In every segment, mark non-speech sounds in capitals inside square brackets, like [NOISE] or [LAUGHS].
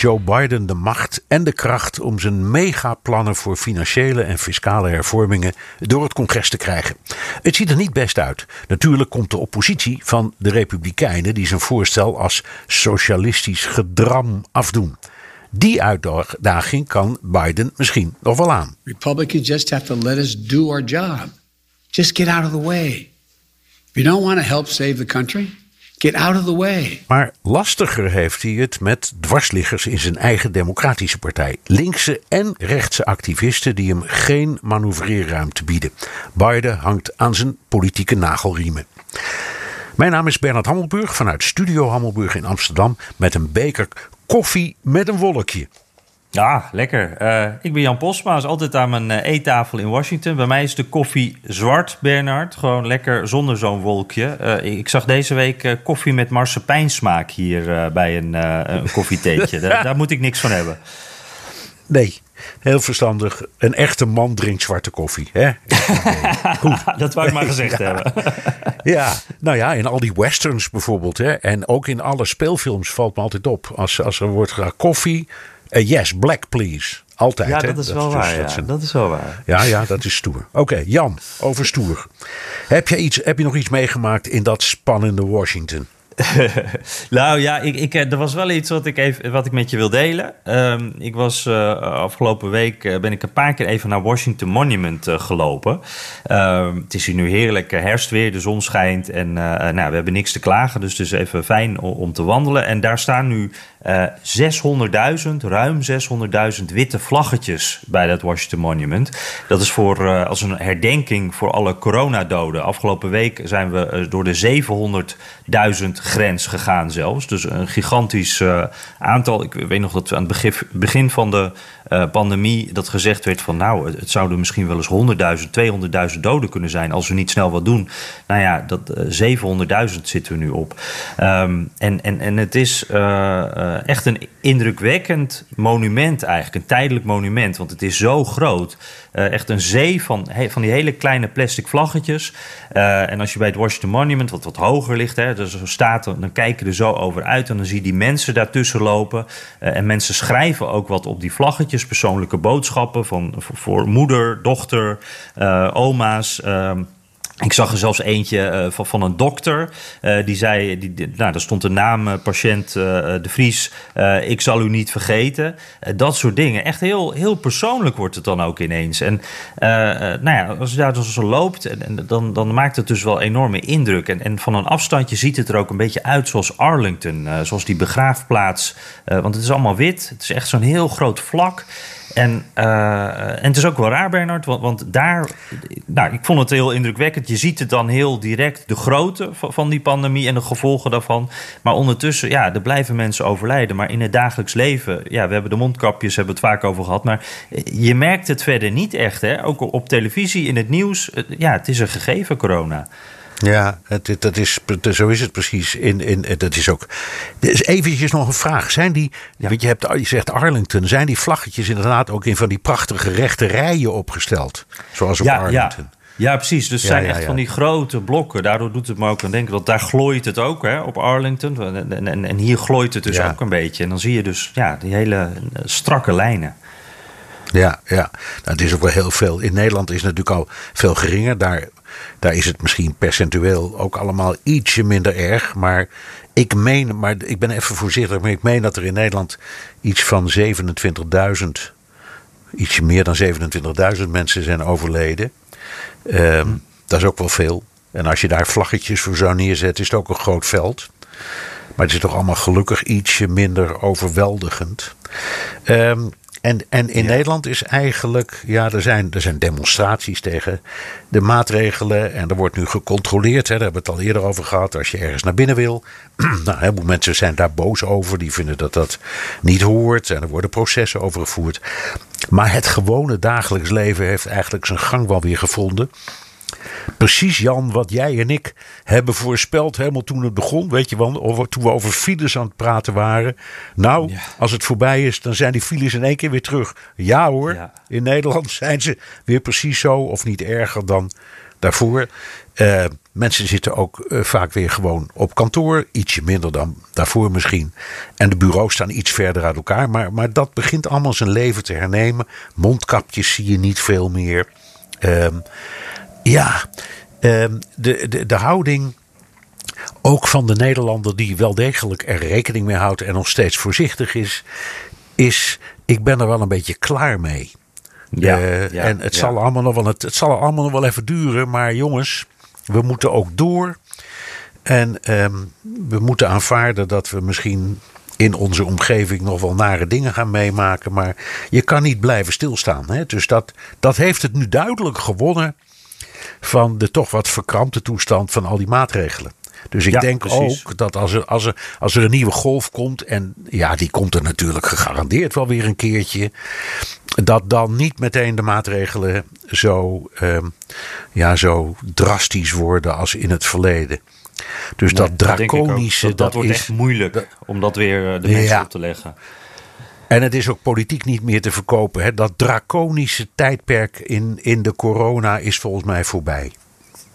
Joe Biden de macht en de kracht om zijn megaplannen voor financiële en fiscale hervormingen door het congres te krijgen? Het ziet er niet best uit. Natuurlijk komt de oppositie van de Republikeinen die zijn voorstel als socialistisch gedram afdoen. Die uitdaging kan Biden misschien nog wel aan. Republicans just have to let us do our job. Just get out of the way. If you don't want to help save the country, Get out of the way. Maar lastiger heeft hij het met dwarsliggers in zijn eigen democratische partij. Linkse en rechtse activisten die hem geen manoeuvreerruimte bieden. Biden hangt aan zijn politieke nagelriemen. Mijn naam is Bernard Hammelburg vanuit Studio Hammelburg in Amsterdam met een beker koffie met een wolkje. Ja, lekker. Uh, ik ben Jan Posma, is altijd aan mijn uh, eettafel in Washington. Bij mij is de koffie zwart, Bernard. Gewoon lekker zonder zo'n wolkje. Uh, ik zag deze week koffie met marsepeinsmaak hier bij een, een koffietheetje. [LAUGHS] daar, daar moet ik niks van hebben. Nee, heel verstandig. Een echte man drinkt zwarte koffie. Hè? [LAUGHS] Goed. dat wou ik maar gezegd [LAUGHS] hebben. ja, nou ja, in al die westerns bijvoorbeeld. Hè, en ook in alle speelfilms valt me altijd op. Als, als er wordt koffie uh, yes, black please. Altijd. Ja, dat is wel waar. ja. Dat is wel waar. Ja, ja, dat is stoer. Oké, Jan, over stoer. Heb je, iets, heb je nog iets meegemaakt in dat spannende Washington? [LAUGHS] nou ja, ik, ik, er was wel iets wat ik, even, wat ik met je wil delen. Um, ik was uh, afgelopen week uh, ben ik een paar keer even naar Washington Monument uh, gelopen. Um, het is hier nu heerlijk herfstweer, de zon schijnt en nou, we hebben niks te klagen. Dus het is even fijn om, om te wandelen. En daar staan nu 600.000, ruim 600.000 witte vlaggetjes bij dat Washington Monument. Dat is voor, als een herdenking voor alle coronadoden. Afgelopen week zijn we door de 700.000 grens gegaan zelfs. Dus een gigantisch aantal. Ik weet nog dat we aan het begin, van de pandemie dat gezegd werd van nou, het, zouden misschien wel eens 100.000, 200.000 doden kunnen zijn als we niet snel wat doen. Nou ja, dat uh, eh, 700.000 zitten we nu op. Um, en, en, en het is echt een indrukwekkend monument eigenlijk, een tijdelijk monument, want het is zo groot. echt een zee van, van die hele kleine plastic vlaggetjes. en als je bij het Washington Monument, wat wat hoger ligt, hè, dus staat, dan kijk je er zo over uit en dan zie je die mensen daartussen lopen. en mensen schrijven ook wat op die vlaggetjes persoonlijke boodschappen van, voor, moeder, dochter, oma's. Uh, ik zag er zelfs eentje uh, van, van, een dokter. Uh, die zei, die, nou, daar stond de naam uh, patiënt De Vries. ik zal u niet vergeten. dat soort dingen. Echt heel, heel persoonlijk wordt het dan ook ineens. En nou ja, als je daar dus zo loopt, en, en, dan, dan maakt het dus wel enorme indruk. En, en van een afstandje ziet het er ook een beetje uit zoals Arlington. zoals die begraafplaats. want het is allemaal wit. Het is echt zo'n heel groot vlak. En, uh, en het is ook wel raar, Bernard, want, want, daar... Nou, ik vond het heel indrukwekkend. Je ziet het dan heel direct, de grootte van die pandemie en de gevolgen daarvan. Maar ondertussen, ja, er blijven mensen overlijden. Maar in het dagelijks leven, ja, we hebben de mondkapjes, hebben het vaak over gehad. Maar je merkt het verder niet echt, hè. Ook op televisie, in het nieuws. Ja, het is een gegeven, corona. Ja, het, dat is, zo is het precies. In, in, dat is ook. Dus eventjes nog een vraag. Zijn die, ja. want je, hebt, je zegt Arlington, zijn die vlaggetjes inderdaad ook in van die prachtige rechte rijen opgesteld? Zoals op ja, Arlington? Ja. Ja, precies. Dus het zijn echt van die grote blokken. Daardoor doet het me ook aan denken dat daar glooit het ook hè, op Arlington. En, en, en hier glooit het dus ook een beetje. En dan zie je dus ja, die hele strakke lijnen. Ja, ja. Nou, het is ook wel heel veel. In Nederland is het natuurlijk al veel geringer. Daar daar is het misschien percentueel ook allemaal ietsje minder erg. Maar ik meen, maar ik ben even voorzichtig, maar ik meen dat er in Nederland iets van 27.000, ietsje meer dan 27.000 mensen zijn overleden. Ehm, dat is ook wel veel. En als je daar vlaggetjes voor zou neerzetten, is het ook een groot veld. Maar het is toch allemaal gelukkig ietsje minder overweldigend. Um, En, en in Nederland is eigenlijk, ja, er zijn, er zijn demonstraties tegen de maatregelen. En er wordt nu gecontroleerd, hè, daar hebben we het al eerder over gehad, als je ergens naar binnen wil. [CLEARS THROAT] nou, heel veel mensen zijn daar boos over, die vinden dat dat niet hoort. En er worden processen over gevoerd. Maar het gewone dagelijks leven heeft eigenlijk zijn gang wel weer gevonden. Precies, Jan, wat jij en ik hebben voorspeld helemaal toen het begon. Weet je wel, toen we over files aan het praten waren. Nou, als het voorbij is, dan zijn die files in één keer weer terug. Ja hoor, in Nederland [LAUGHS] zijn ze weer precies zo of niet erger dan daarvoor. Uh, mensen zitten ook uh, vaak weer gewoon op kantoor. Ietsje minder dan daarvoor misschien. En de bureaus staan iets verder uit elkaar. Maar, maar dat begint allemaal zijn leven te hernemen. Mondkapjes zie je niet veel meer. Uh, ja, ehm, de, de, de houding ook van de Nederlander die wel degelijk er rekening mee houdt en nog steeds voorzichtig is, is ik ben er wel een beetje klaar mee. Ja, uh, ja en het, Zal allemaal nog wel, het, het zal allemaal nog wel even duren, maar jongens, we moeten ook door. En um, we moeten aanvaarden dat we misschien in onze omgeving nog wel nare dingen gaan meemaken. Maar je kan niet blijven stilstaan. Hè? Dus dat, dat heeft het nu duidelijk gewonnen van de toch wat verkrampte toestand van al die maatregelen. Dus ik denk ook dat als er, als, er, als er een nieuwe golf komt, en ja, die komt er natuurlijk gegarandeerd wel weer een keertje, dat dan niet meteen de maatregelen zo, uh, ja, zo drastisch worden als in het verleden. Dus dat draconische. Dat, dat, wordt is, echt moeilijk om dat weer eh, de mensen op te leggen. En het is ook politiek niet meer te verkopen. Hè? Dat draconische tijdperk in, in de corona is volgens mij voorbij.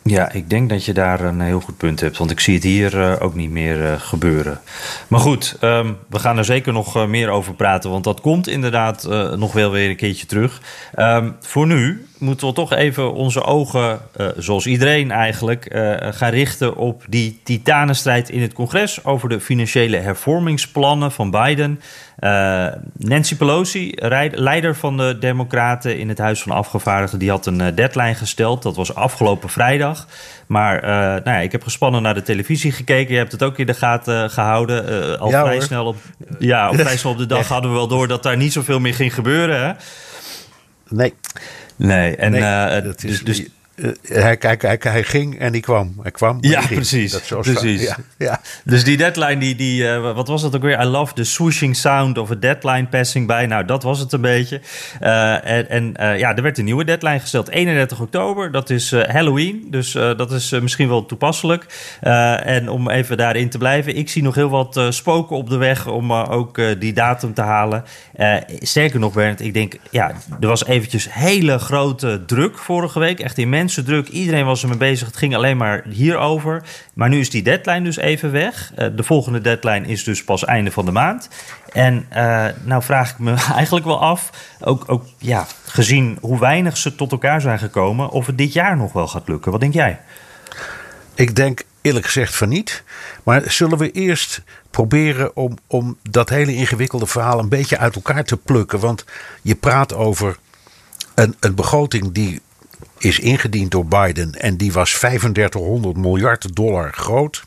Ja, ik denk dat je daar een heel goed punt hebt. Want ik zie het hier uh, ook niet meer uh, gebeuren. Maar goed, um, we gaan er zeker nog uh, meer over praten. Want dat komt inderdaad nog wel weer een keertje terug. Um, voor nu moeten we toch even onze ogen, uh, zoals iedereen eigenlijk, uh, gaan richten op die titanenstrijd in het congres over de financiële hervormingsplannen van Biden. Uh, Nancy Pelosi, leider van de Democraten in het Huis van Afgevaardigden, die had een deadline gesteld. Dat was afgelopen vrijdag. Maar nou ja, ik heb gespannen naar de televisie gekeken. Je hebt het ook in de gaten gehouden. al vrij snel op, ja, op vrij snel op de dag [LAUGHS] hadden we wel door dat daar niet zoveel meer ging gebeuren. Hè? Nee. Nee, en nee, uh, dus, is, dus uh, hij, hij, hij, hij, ging en die kwam. Hij kwam. Ja, ging. precies. Dat precies. Ja, ja. Dus die deadline, die, die, uh, wat was dat ook weer? I love the swooshing sound of a deadline passing by. Nou, dat was het een beetje. Uh, en en ja, er werd een nieuwe deadline gesteld. 31 oktober, dat is Halloween. Dus dat is misschien wel toepasselijk. en om even daarin te blijven. Ik zie nog heel wat spoken op de weg om ook die datum te halen. sterker nog, Bernd, ik denk, ja, er was eventjes hele grote druk vorige week. Echt immens druk. Iedereen was ermee bezig. Het ging alleen maar hierover. Maar nu is die deadline dus even weg. Uh, de volgende deadline is dus pas einde van de maand. En uh, nou vraag ik me [LAUGHS] eigenlijk wel af, ook, ook ja, gezien hoe weinig ze tot elkaar zijn gekomen, of het dit jaar nog wel gaat lukken. Wat denk jij? Ik denk eerlijk gezegd van niet. Maar zullen we eerst proberen om, om dat hele ingewikkelde verhaal een beetje uit elkaar te plukken? Want je praat over een, een begroting die is ingediend door Biden en die was 3500 miljard dollar groot.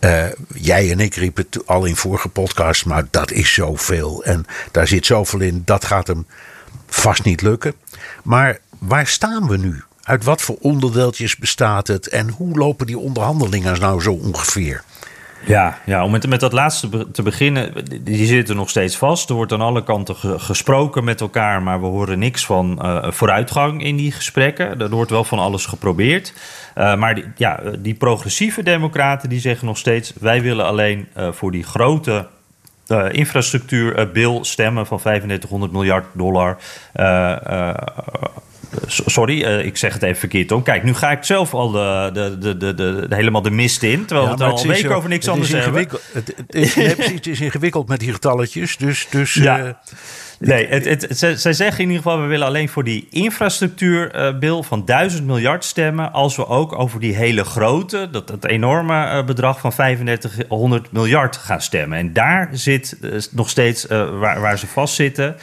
Uh, jij en ik riepen het al in vorige podcast, maar dat is zoveel. En daar zit zoveel in, dat gaat hem vast niet lukken. Maar waar staan we nu? Uit wat voor onderdeeltjes bestaat het? En hoe lopen die onderhandelingen nou zo ongeveer? Ja, ja om met, met dat laatste te beginnen, die zitten nog steeds vast. Er wordt aan alle kanten gesproken met elkaar, maar we horen niks van uh, vooruitgang in die gesprekken. Er wordt wel van alles geprobeerd. Uh, maar die, ja, die progressieve democraten die zeggen nog steeds, wij willen alleen uh, voor die grote uh, infrastructuurbil stemmen van 3500 miljard dollar. Sorry, uh, ik zeg het even verkeerd om. Kijk, nu ga ik zelf al de, de, de, de, de helemaal de mist in. Terwijl ja, we het al een week over niks anders hebben. Het, het, is, het is ingewikkeld met die getalletjes. Dus, dus ja. Uh, Nee, het, het, ze, zij zeggen in ieder geval: we willen alleen voor die infrastructuurbil uh, van 1000 miljard stemmen. Als we ook over die hele grote, dat, dat enorme uh, bedrag van 3500 miljard gaan stemmen. En daar zit uh, nog steeds waar, waar ze vastzitten.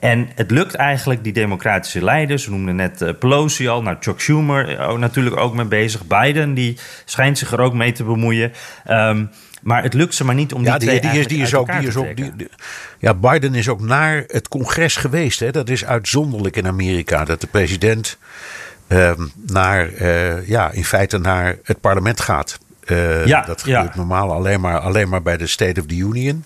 En het lukt eigenlijk, die democratische leiders, we noemden net Pelosi al, nou Chuck Schumer natuurlijk ook mee bezig. Biden, die schijnt zich er ook mee te bemoeien. Um, Maar het lukt ze maar niet om die, ja, twee die, is, die is ook, die is ook die, Ja, Biden is ook naar het congres geweest. Hè. Dat is uitzonderlijk in Amerika. Dat de president ehm, naar, uh, ja, in feite naar het parlement gaat. Uh, ja, dat gebeurt normaal alleen maar, alleen maar bij de State of the Union.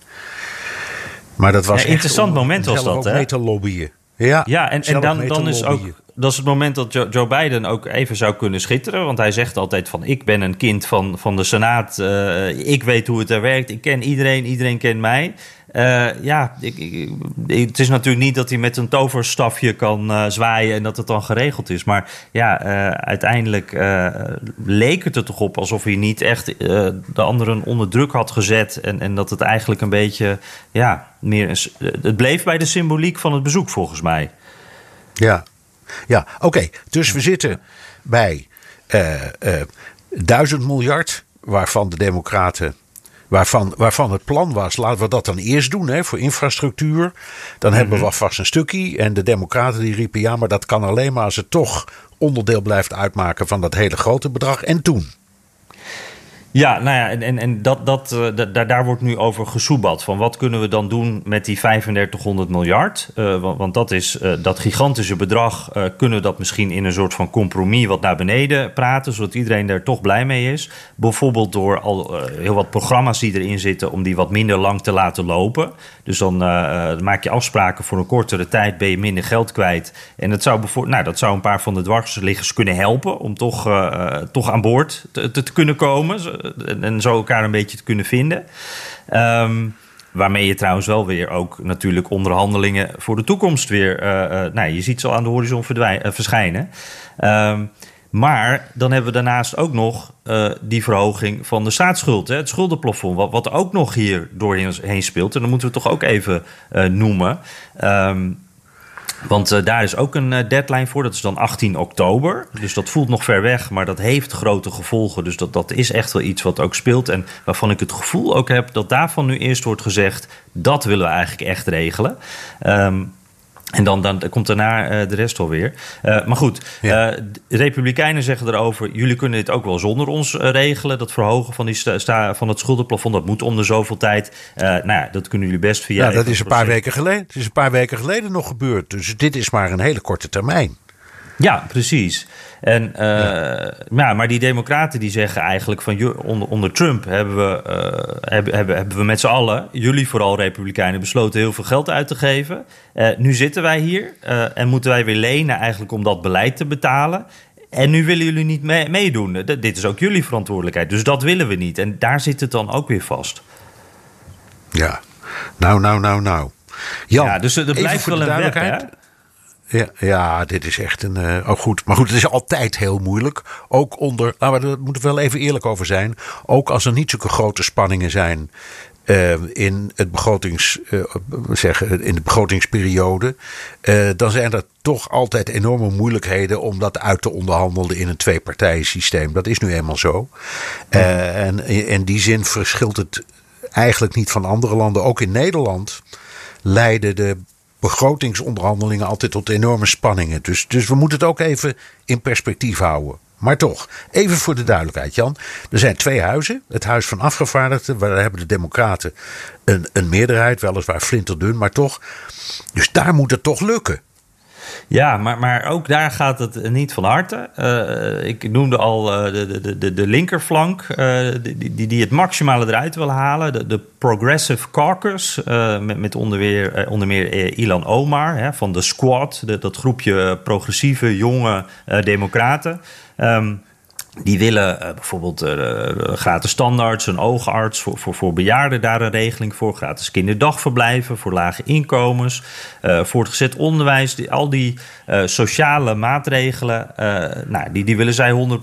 Maar dat was ja, interessant moment was dat, hè? mee te lobbyen. Ja, ja en, en dan, dan is ook dat is het moment dat Joe, Biden ook even zou kunnen schitteren. Want hij zegt altijd van ik ben een kind van, van de Senaat. Uh, ik weet hoe het er werkt. Ik ken iedereen, iedereen kent mij. Uh, ja, het is natuurlijk niet dat hij met een toverstafje kan uh, zwaaien en dat het dan geregeld is. Maar ja, uiteindelijk leek het er toch op alsof hij niet echt de anderen onder druk had gezet. En, en dat het eigenlijk een beetje, ja, meer. Een, het bleef bij de symboliek van het bezoek volgens mij. Ja, ja, oké. Dus we zitten bij uh, uh, duizend miljard, waarvan de Democraten. Waarvan, waarvan het plan was, laten we dat dan eerst doen hè, voor infrastructuur. Dan hebben we mhm. vast een stukje. En de Democraten die riepen: ja, maar dat kan alleen maar als het toch onderdeel blijft uitmaken van dat hele grote bedrag. En toen? Ja, nou ja, en, en, dat, dat, uh, daar, daar wordt nu over gesoebat. Van wat kunnen we dan doen met die 3500 miljard? Uh, want, dat is uh, dat gigantische bedrag. kunnen we dat misschien in een soort van compromis wat naar beneden praten, zodat iedereen er toch blij mee is? Bijvoorbeeld door al heel wat programma's die erin zitten, om die wat minder lang te laten lopen. Dus dan maak je afspraken voor een kortere tijd, ben je minder geld kwijt. En dat zou, nou, dat zou een paar van de dwarsliggers kunnen helpen om toch, toch aan boord te kunnen komen en zo elkaar een beetje te kunnen vinden. Um, waarmee je trouwens wel weer ook natuurlijk onderhandelingen voor de toekomst weer. Uh, uh, nou, je ziet ze al aan de horizon uh, verschijnen. Um, maar dan hebben we daarnaast ook nog die verhoging van de staatsschuld, hè, het schuldenplafond, wat, ook nog hier doorheen speelt. En dan moeten we toch ook even noemen. Um, want uh, daar is ook een uh, deadline voor. Dat is dan 18 oktober. Dus dat voelt nog ver weg, maar dat heeft grote gevolgen. Dus dat, dat is echt wel iets wat ook speelt. En waarvan ik het gevoel ook heb dat daarvan nu eerst wordt gezegd: dat willen we eigenlijk echt regelen. Um, en dan, dan komt daarna uh, de rest alweer. Uh, maar goed, ja. uh, de Republikeinen zeggen erover... jullie kunnen dit ook wel zonder ons regelen. Dat verhogen van, die sta, van het schuldenplafond, dat moet om de zoveel tijd. nou ja, dat kunnen jullie best via... Ja, dat is een paar weken geleden. Het is een paar weken geleden nog gebeurd. Dus dit is maar een hele korte termijn. Ja, precies. En, uh, ja. ja. maar die democraten die zeggen eigenlijk van onder, onder Trump hebben we, uh, hebben, hebben, hebben we met z'n allen, jullie vooral republikeinen, besloten heel veel geld uit te geven. Uh, nu zitten wij hier en moeten wij weer lenen eigenlijk om dat beleid te betalen. En nu willen jullie niet mee, meedoen. dit is ook jullie verantwoordelijkheid. Dus dat willen we niet. En daar zit het dan ook weer vast. Ja, nou, nou, nou, nou. Jan, ja, dus er blijft wel een weg, hè? Ja, ja, dit is echt een. Uh, oh goed. Maar goed, het is altijd heel moeilijk. Ook onder. Nou, daar moeten we wel even eerlijk over zijn. Ook als er niet zulke grote spanningen zijn. Uh, in, het begrotings, uh, zeg, in de begrotingsperiode. dan zijn er toch altijd enorme moeilijkheden om dat uit te onderhandelen in een twee-partijen systeem. Dat is nu eenmaal zo. en in die zin verschilt het eigenlijk niet van andere landen. Ook in Nederland leiden de begrotingsonderhandelingen altijd tot enorme spanningen. Dus, dus we moeten het ook even in perspectief houden. Maar toch, even voor de duidelijkheid, Jan. Er zijn twee huizen. Het Huis van Afgevaardigden, waar hebben de Democraten een, een meerderheid, weliswaar flinterdun, maar toch. Dus daar moet het toch lukken. Ja, maar, maar ook daar gaat het niet van harte. Uh, ik noemde al uh, de, de, de, linkerflank, uh, die, die, die het maximale eruit wil halen. De, Progressive Caucus, met, met onder, weer, onder meer Ilan Omar hè, van de Squad, dat groepje progressieve jonge democraten. Um, die willen uh, bijvoorbeeld uh, gratis standaards, een oogarts voor, voor, voor bejaarden daar een regeling voor, gratis kinderdagverblijven voor lage inkomens, uh, voortgezet onderwijs, die, al die sociale maatregelen, nou, die, die willen zij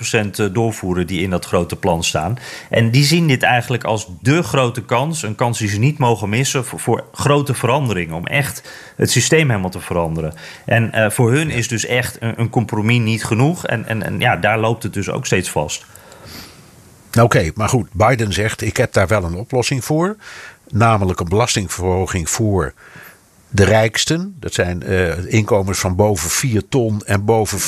100% doorvoeren die in dat grote plan staan. En die zien dit eigenlijk als de grote kans, een kans die ze niet mogen missen voor, voor grote veranderingen, om echt het systeem helemaal te veranderen. En voor hun is dus echt een, een compromis niet genoeg en, en, en ja, daar loopt het dus ook steeds vast. Oké, maar goed, Biden zegt: ik heb daar wel een oplossing voor. Namelijk een belastingverhoging voor de rijksten. Dat zijn uh, inkomens van boven 4 ton en boven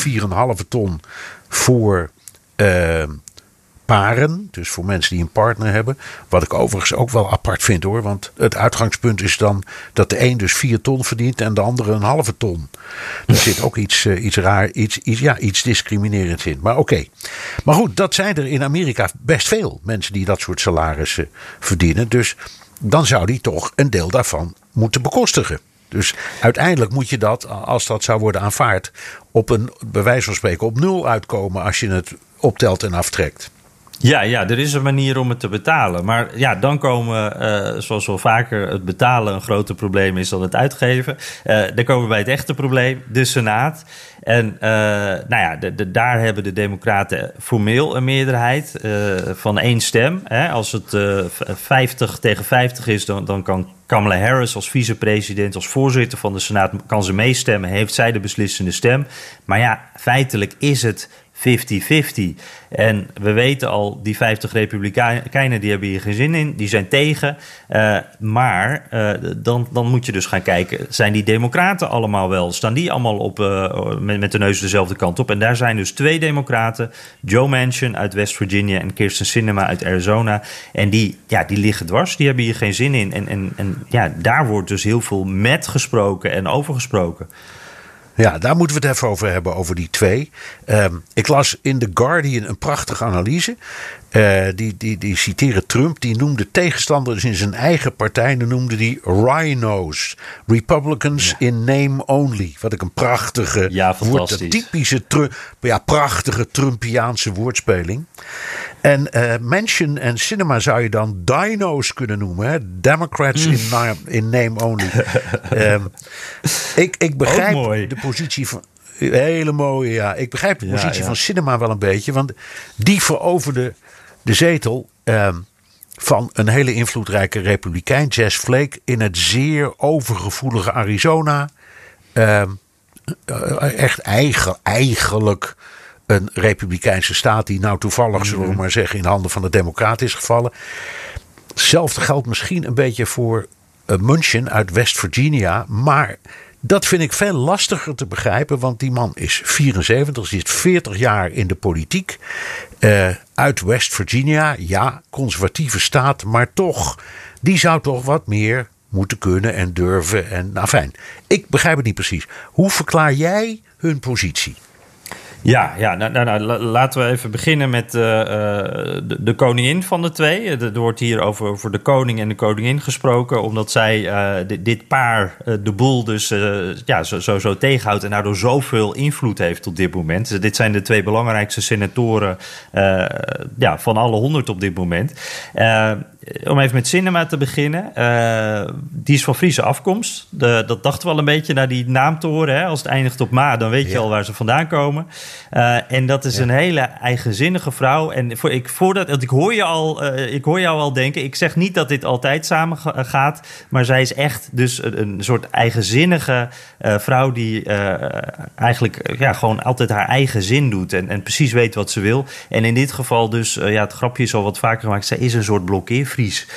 4,5 ton voor uh, paren. Dus voor mensen die een partner hebben. Wat ik overigens ook wel apart vind hoor. Want het uitgangspunt is dan dat de een dus vier ton verdient en de andere een halve ton. Er zit ook iets, uh, iets raar, iets, iets, ja, iets discriminerends in. Maar oké. Maar goed, dat zijn er in Amerika best veel mensen die dat soort salarissen verdienen. Dus dan zou die toch een deel daarvan moeten bekostigen. Dus uiteindelijk moet je dat, als dat zou worden aanvaard, op een, bij wijze van spreken, op nul uitkomen als je het optelt en aftrekt. Ja, ja, er is een manier om het te betalen. Maar ja, dan komen, uh, zoals wel vaker, het betalen een groter probleem is dan het uitgeven. Uh, dan komen we bij het echte probleem, de Senaat. En uh, nou ja, daar hebben de Democraten formeel een meerderheid van één stem. Hè. Als het 50 tegen 50 is, dan, dan kan Kamala Harris als vicepresident, als voorzitter van de Senaat, kan ze meestemmen, heeft zij de beslissende stem. Maar ja, feitelijk is het 50-50. En we weten al, die 50 republikeinen die hebben hier geen zin in, die zijn tegen. Uh, maar uh, dan, dan moet je dus gaan kijken, zijn die democraten allemaal wel? Staan die allemaal op, uh, met, met de neus dezelfde kant op? En daar zijn dus twee democraten, Joe Manchin uit West Virginia en Kirsten Sinema uit Arizona. En die, ja, die liggen dwars, die hebben hier geen zin in. En, en, en ja, daar wordt dus heel veel met gesproken en over gesproken. Ja, daar moeten we het even over hebben, over die twee. Um, ik las in The Guardian een prachtige analyse. Uh, die, die, die citeren Trump. Die noemde tegenstanders in zijn eigen partij. Die noemde die rhinos. Republicans ja. in name only. Wat ik een prachtige, ja, woord, typische, ja, prachtige Trumpiaanse woordspeling. En uh, Mansion en Cinema zou je dan dino's kunnen noemen. Hè? Democrats mm. in, na in, name only. um, [LAUGHS] ik, ik begrijp de positie van. Hele mooie, ja. Ik begrijp de positie ja, ja. van Cinema wel een beetje. Want die veroverde de zetel uh, van een hele invloedrijke republikein, Jess Flake, in het zeer overgevoelige Arizona. Uh, echt eigen, eigenlijk een republikeinse staat die nou toevallig, zullen we mhm. maar zeggen, in handen van de democraten is gevallen. Hetzelfde geldt misschien een beetje voor uh, Munchin uit West Virginia, maar dat vind ik veel lastiger te begrijpen, want die man is 74, zit 40 jaar in de politiek. Uh, uit West Virginia, ja, conservatieve staat, maar toch, die zou toch wat meer moeten kunnen en durven. En, nou fijn, ik begrijp het niet precies. Hoe verklaar jij hun positie? Ja, ja nou, nou, nou, laten we even beginnen met uh, de, de, koningin van de twee. Er wordt hier over, de koning en de koningin gesproken, omdat zij dit, dit, paar de boel dus ja, zo, zo, zo, tegenhoudt en daardoor zoveel invloed heeft op dit moment. Dus dit zijn de twee belangrijkste senatoren ja, van alle honderd op dit moment om even met cinema te beginnen. Uh, die is van Friese afkomst. De, dat dachten we al een beetje naar die naam te horen. Hè? Als het eindigt op Ma, dan weet je ja. al waar ze vandaan komen. Uh, en dat is ja. een hele eigenzinnige vrouw. En voor, ik, voordat, ik, hoor je al, uh, ik hoor jou al denken. Ik zeg niet dat dit altijd samen gaat. Maar zij is echt dus een, een soort eigenzinnige vrouw. Die eigenlijk ja, gewoon altijd haar eigen zin doet. En, en precies weet wat ze wil. En in dit geval dus, ja, het grapje is al wat vaker gemaakt. Zij is een soort blokkeer Fries.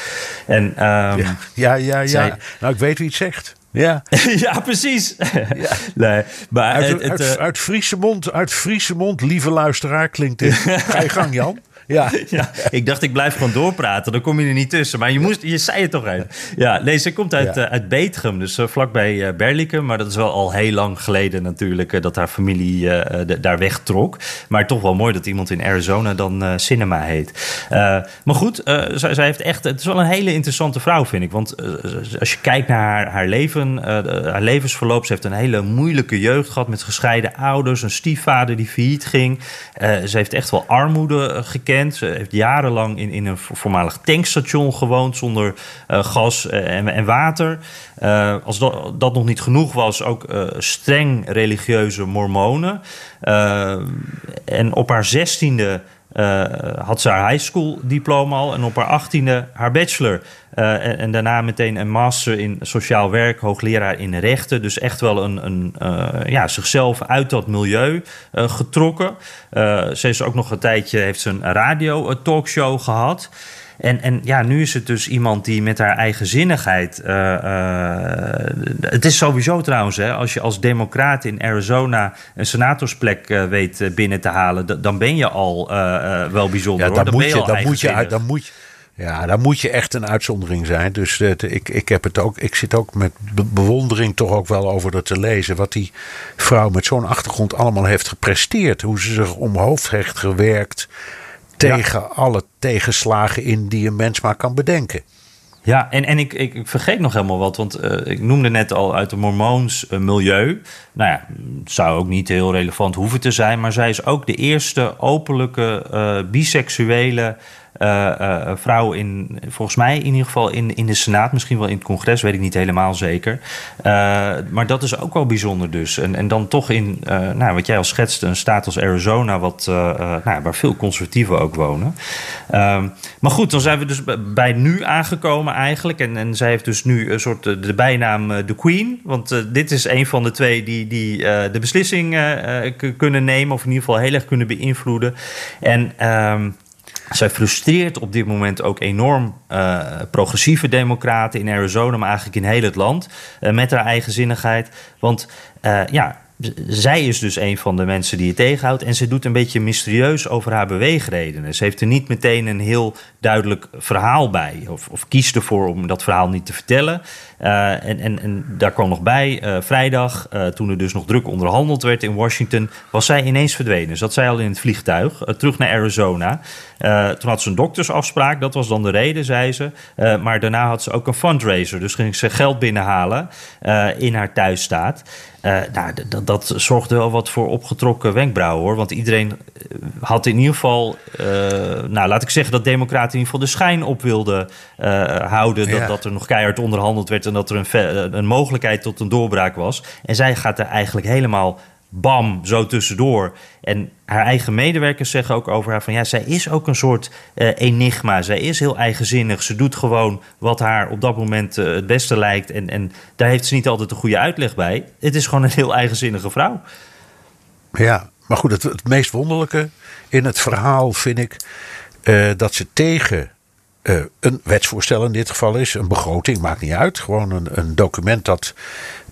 En, um, ja, ja, ja, ja. Zij... Nou, ik weet wie het zegt. Ja, ja [LAUGHS] precies. Ja. Nee, maar uit, het, het, uit, uit, Friese mond, uit Friese mond, lieve luisteraar, klinkt dit. [LAUGHS] Ga je gang, Jan. Ja. [LAUGHS] ja. Ik dacht, ik blijf gewoon doorpraten. Dan kom je er niet tussen. Maar je, moest, je zei het toch even. Ja, nee, ze komt uit, ja. uh, uit. Dus uh, vlakbij uh, Berlikum. Maar dat is wel al heel lang geleden natuurlijk... dat haar familie daar wegtrok. Maar toch wel mooi dat iemand in Arizona dan Cinema heet. maar goed, zij, zij, heeft echt... Het is wel een hele interessante vrouw, vind ik. Want als je kijkt naar haar, haar leven... haar levensverloop... Ze heeft een hele moeilijke jeugd gehad... met gescheiden ouders. Een stiefvader die failliet ging. ze heeft echt wel armoede gekend. Ze heeft jarenlang in, in een voormalig tankstation gewoond zonder uh, gas en, en water. Uh, als dat, dat, nog niet genoeg was, ook streng religieuze mormonen. en op haar zestiende uh, had ze haar high school diploma al en op haar achttiende haar bachelor. Uh, en, daarna meteen een master in sociaal werk, hoogleraar in rechten. Dus echt wel een, een uh, ja, zichzelf uit dat milieu getrokken. ze is ook nog een tijdje, heeft ze een radio talkshow gehad. En, en ja, nu is het dus iemand die met haar eigenzinnigheid. Uh, het is sowieso trouwens, hè, als je als democraat in Arizona een senatorsplek weet binnen te halen, dan ben je al wel bijzonder. Ja, dan, moet je, dan, moet je, dan moet je. Ja, dan moet je echt een uitzondering zijn. Dus ik, ik, heb het ook, ik zit ook met bewondering toch ook wel over dat te lezen. Wat die vrouw met zo'n achtergrond allemaal heeft gepresteerd. Hoe ze zich omhoog heeft gewerkt tegen alle tegenslagen in die een mens maar kan bedenken. Ja, en, en ik, ik, vergeet nog helemaal wat, want uh, ik noemde net al uit het Mormoons uh, milieu. Nou ja, zou ook niet heel relevant hoeven te zijn, maar zij is ook de eerste openlijke uh, biseksuele vrouw in, volgens mij in ieder geval in, in de Senaat, misschien wel in het congres, weet ik niet helemaal zeker. Uh, maar dat is ook wel bijzonder dus. En, en dan toch in, nou, wat jij al schetste, een staat als Arizona, wat, nou, waar veel conservatieven ook wonen. Ehm, maar goed, dan zijn we dus bij nu aangekomen eigenlijk. En, en zij heeft dus nu een soort de bijnaam de Queen. Want dit is een van de twee die, die de beslissing kunnen nemen, of in ieder geval heel erg kunnen beïnvloeden. En ehm, zij frustreert op dit moment ook enorm uh, progressieve democraten in Arizona, maar eigenlijk in heel het land, uh, met haar eigenzinnigheid. Want uh, ja, zij is dus een van de mensen die het tegenhoudt. En ze doet een beetje mysterieus over haar beweegredenen. Ze heeft er niet meteen een heel duidelijk verhaal bij. Of, of kiest ervoor om dat verhaal niet te vertellen. Uh, en, en, en daar kwam nog bij, uh, vrijdag, uh, toen er dus nog druk onderhandeld werd in Washington, was zij ineens verdwenen. Zat zij al in het vliegtuig, terug naar Arizona. toen had ze een doktersafspraak, dat was dan de reden, zei ze. maar daarna had ze ook een fundraiser, dus ging ze geld binnenhalen in haar thuisstaat. Uh, nou, dat, dat zorgde wel wat voor opgetrokken wenkbrauwen hoor. Want iedereen had in ieder geval, uh, nou laat ik zeggen dat Democraten in ieder geval de schijn op wilden uh, houden. Dat, ja. dat er nog keihard onderhandeld werd en dat er een, een mogelijkheid tot een doorbraak was. En zij gaat er eigenlijk helemaal bam, zo tussendoor. En haar eigen medewerkers zeggen ook over haar van ja, zij is ook een soort uh, enigma. Zij is heel eigenzinnig. Ze doet gewoon wat haar op dat moment uh, het beste lijkt. En, en daar heeft ze niet altijd een goede uitleg bij. Het is gewoon een heel eigenzinnige vrouw. Ja, maar goed, het, het meest wonderlijke in het verhaal vind ik uh, dat ze tegen een wetsvoorstel in dit geval is, een begroting, maakt niet uit. Gewoon een, een document dat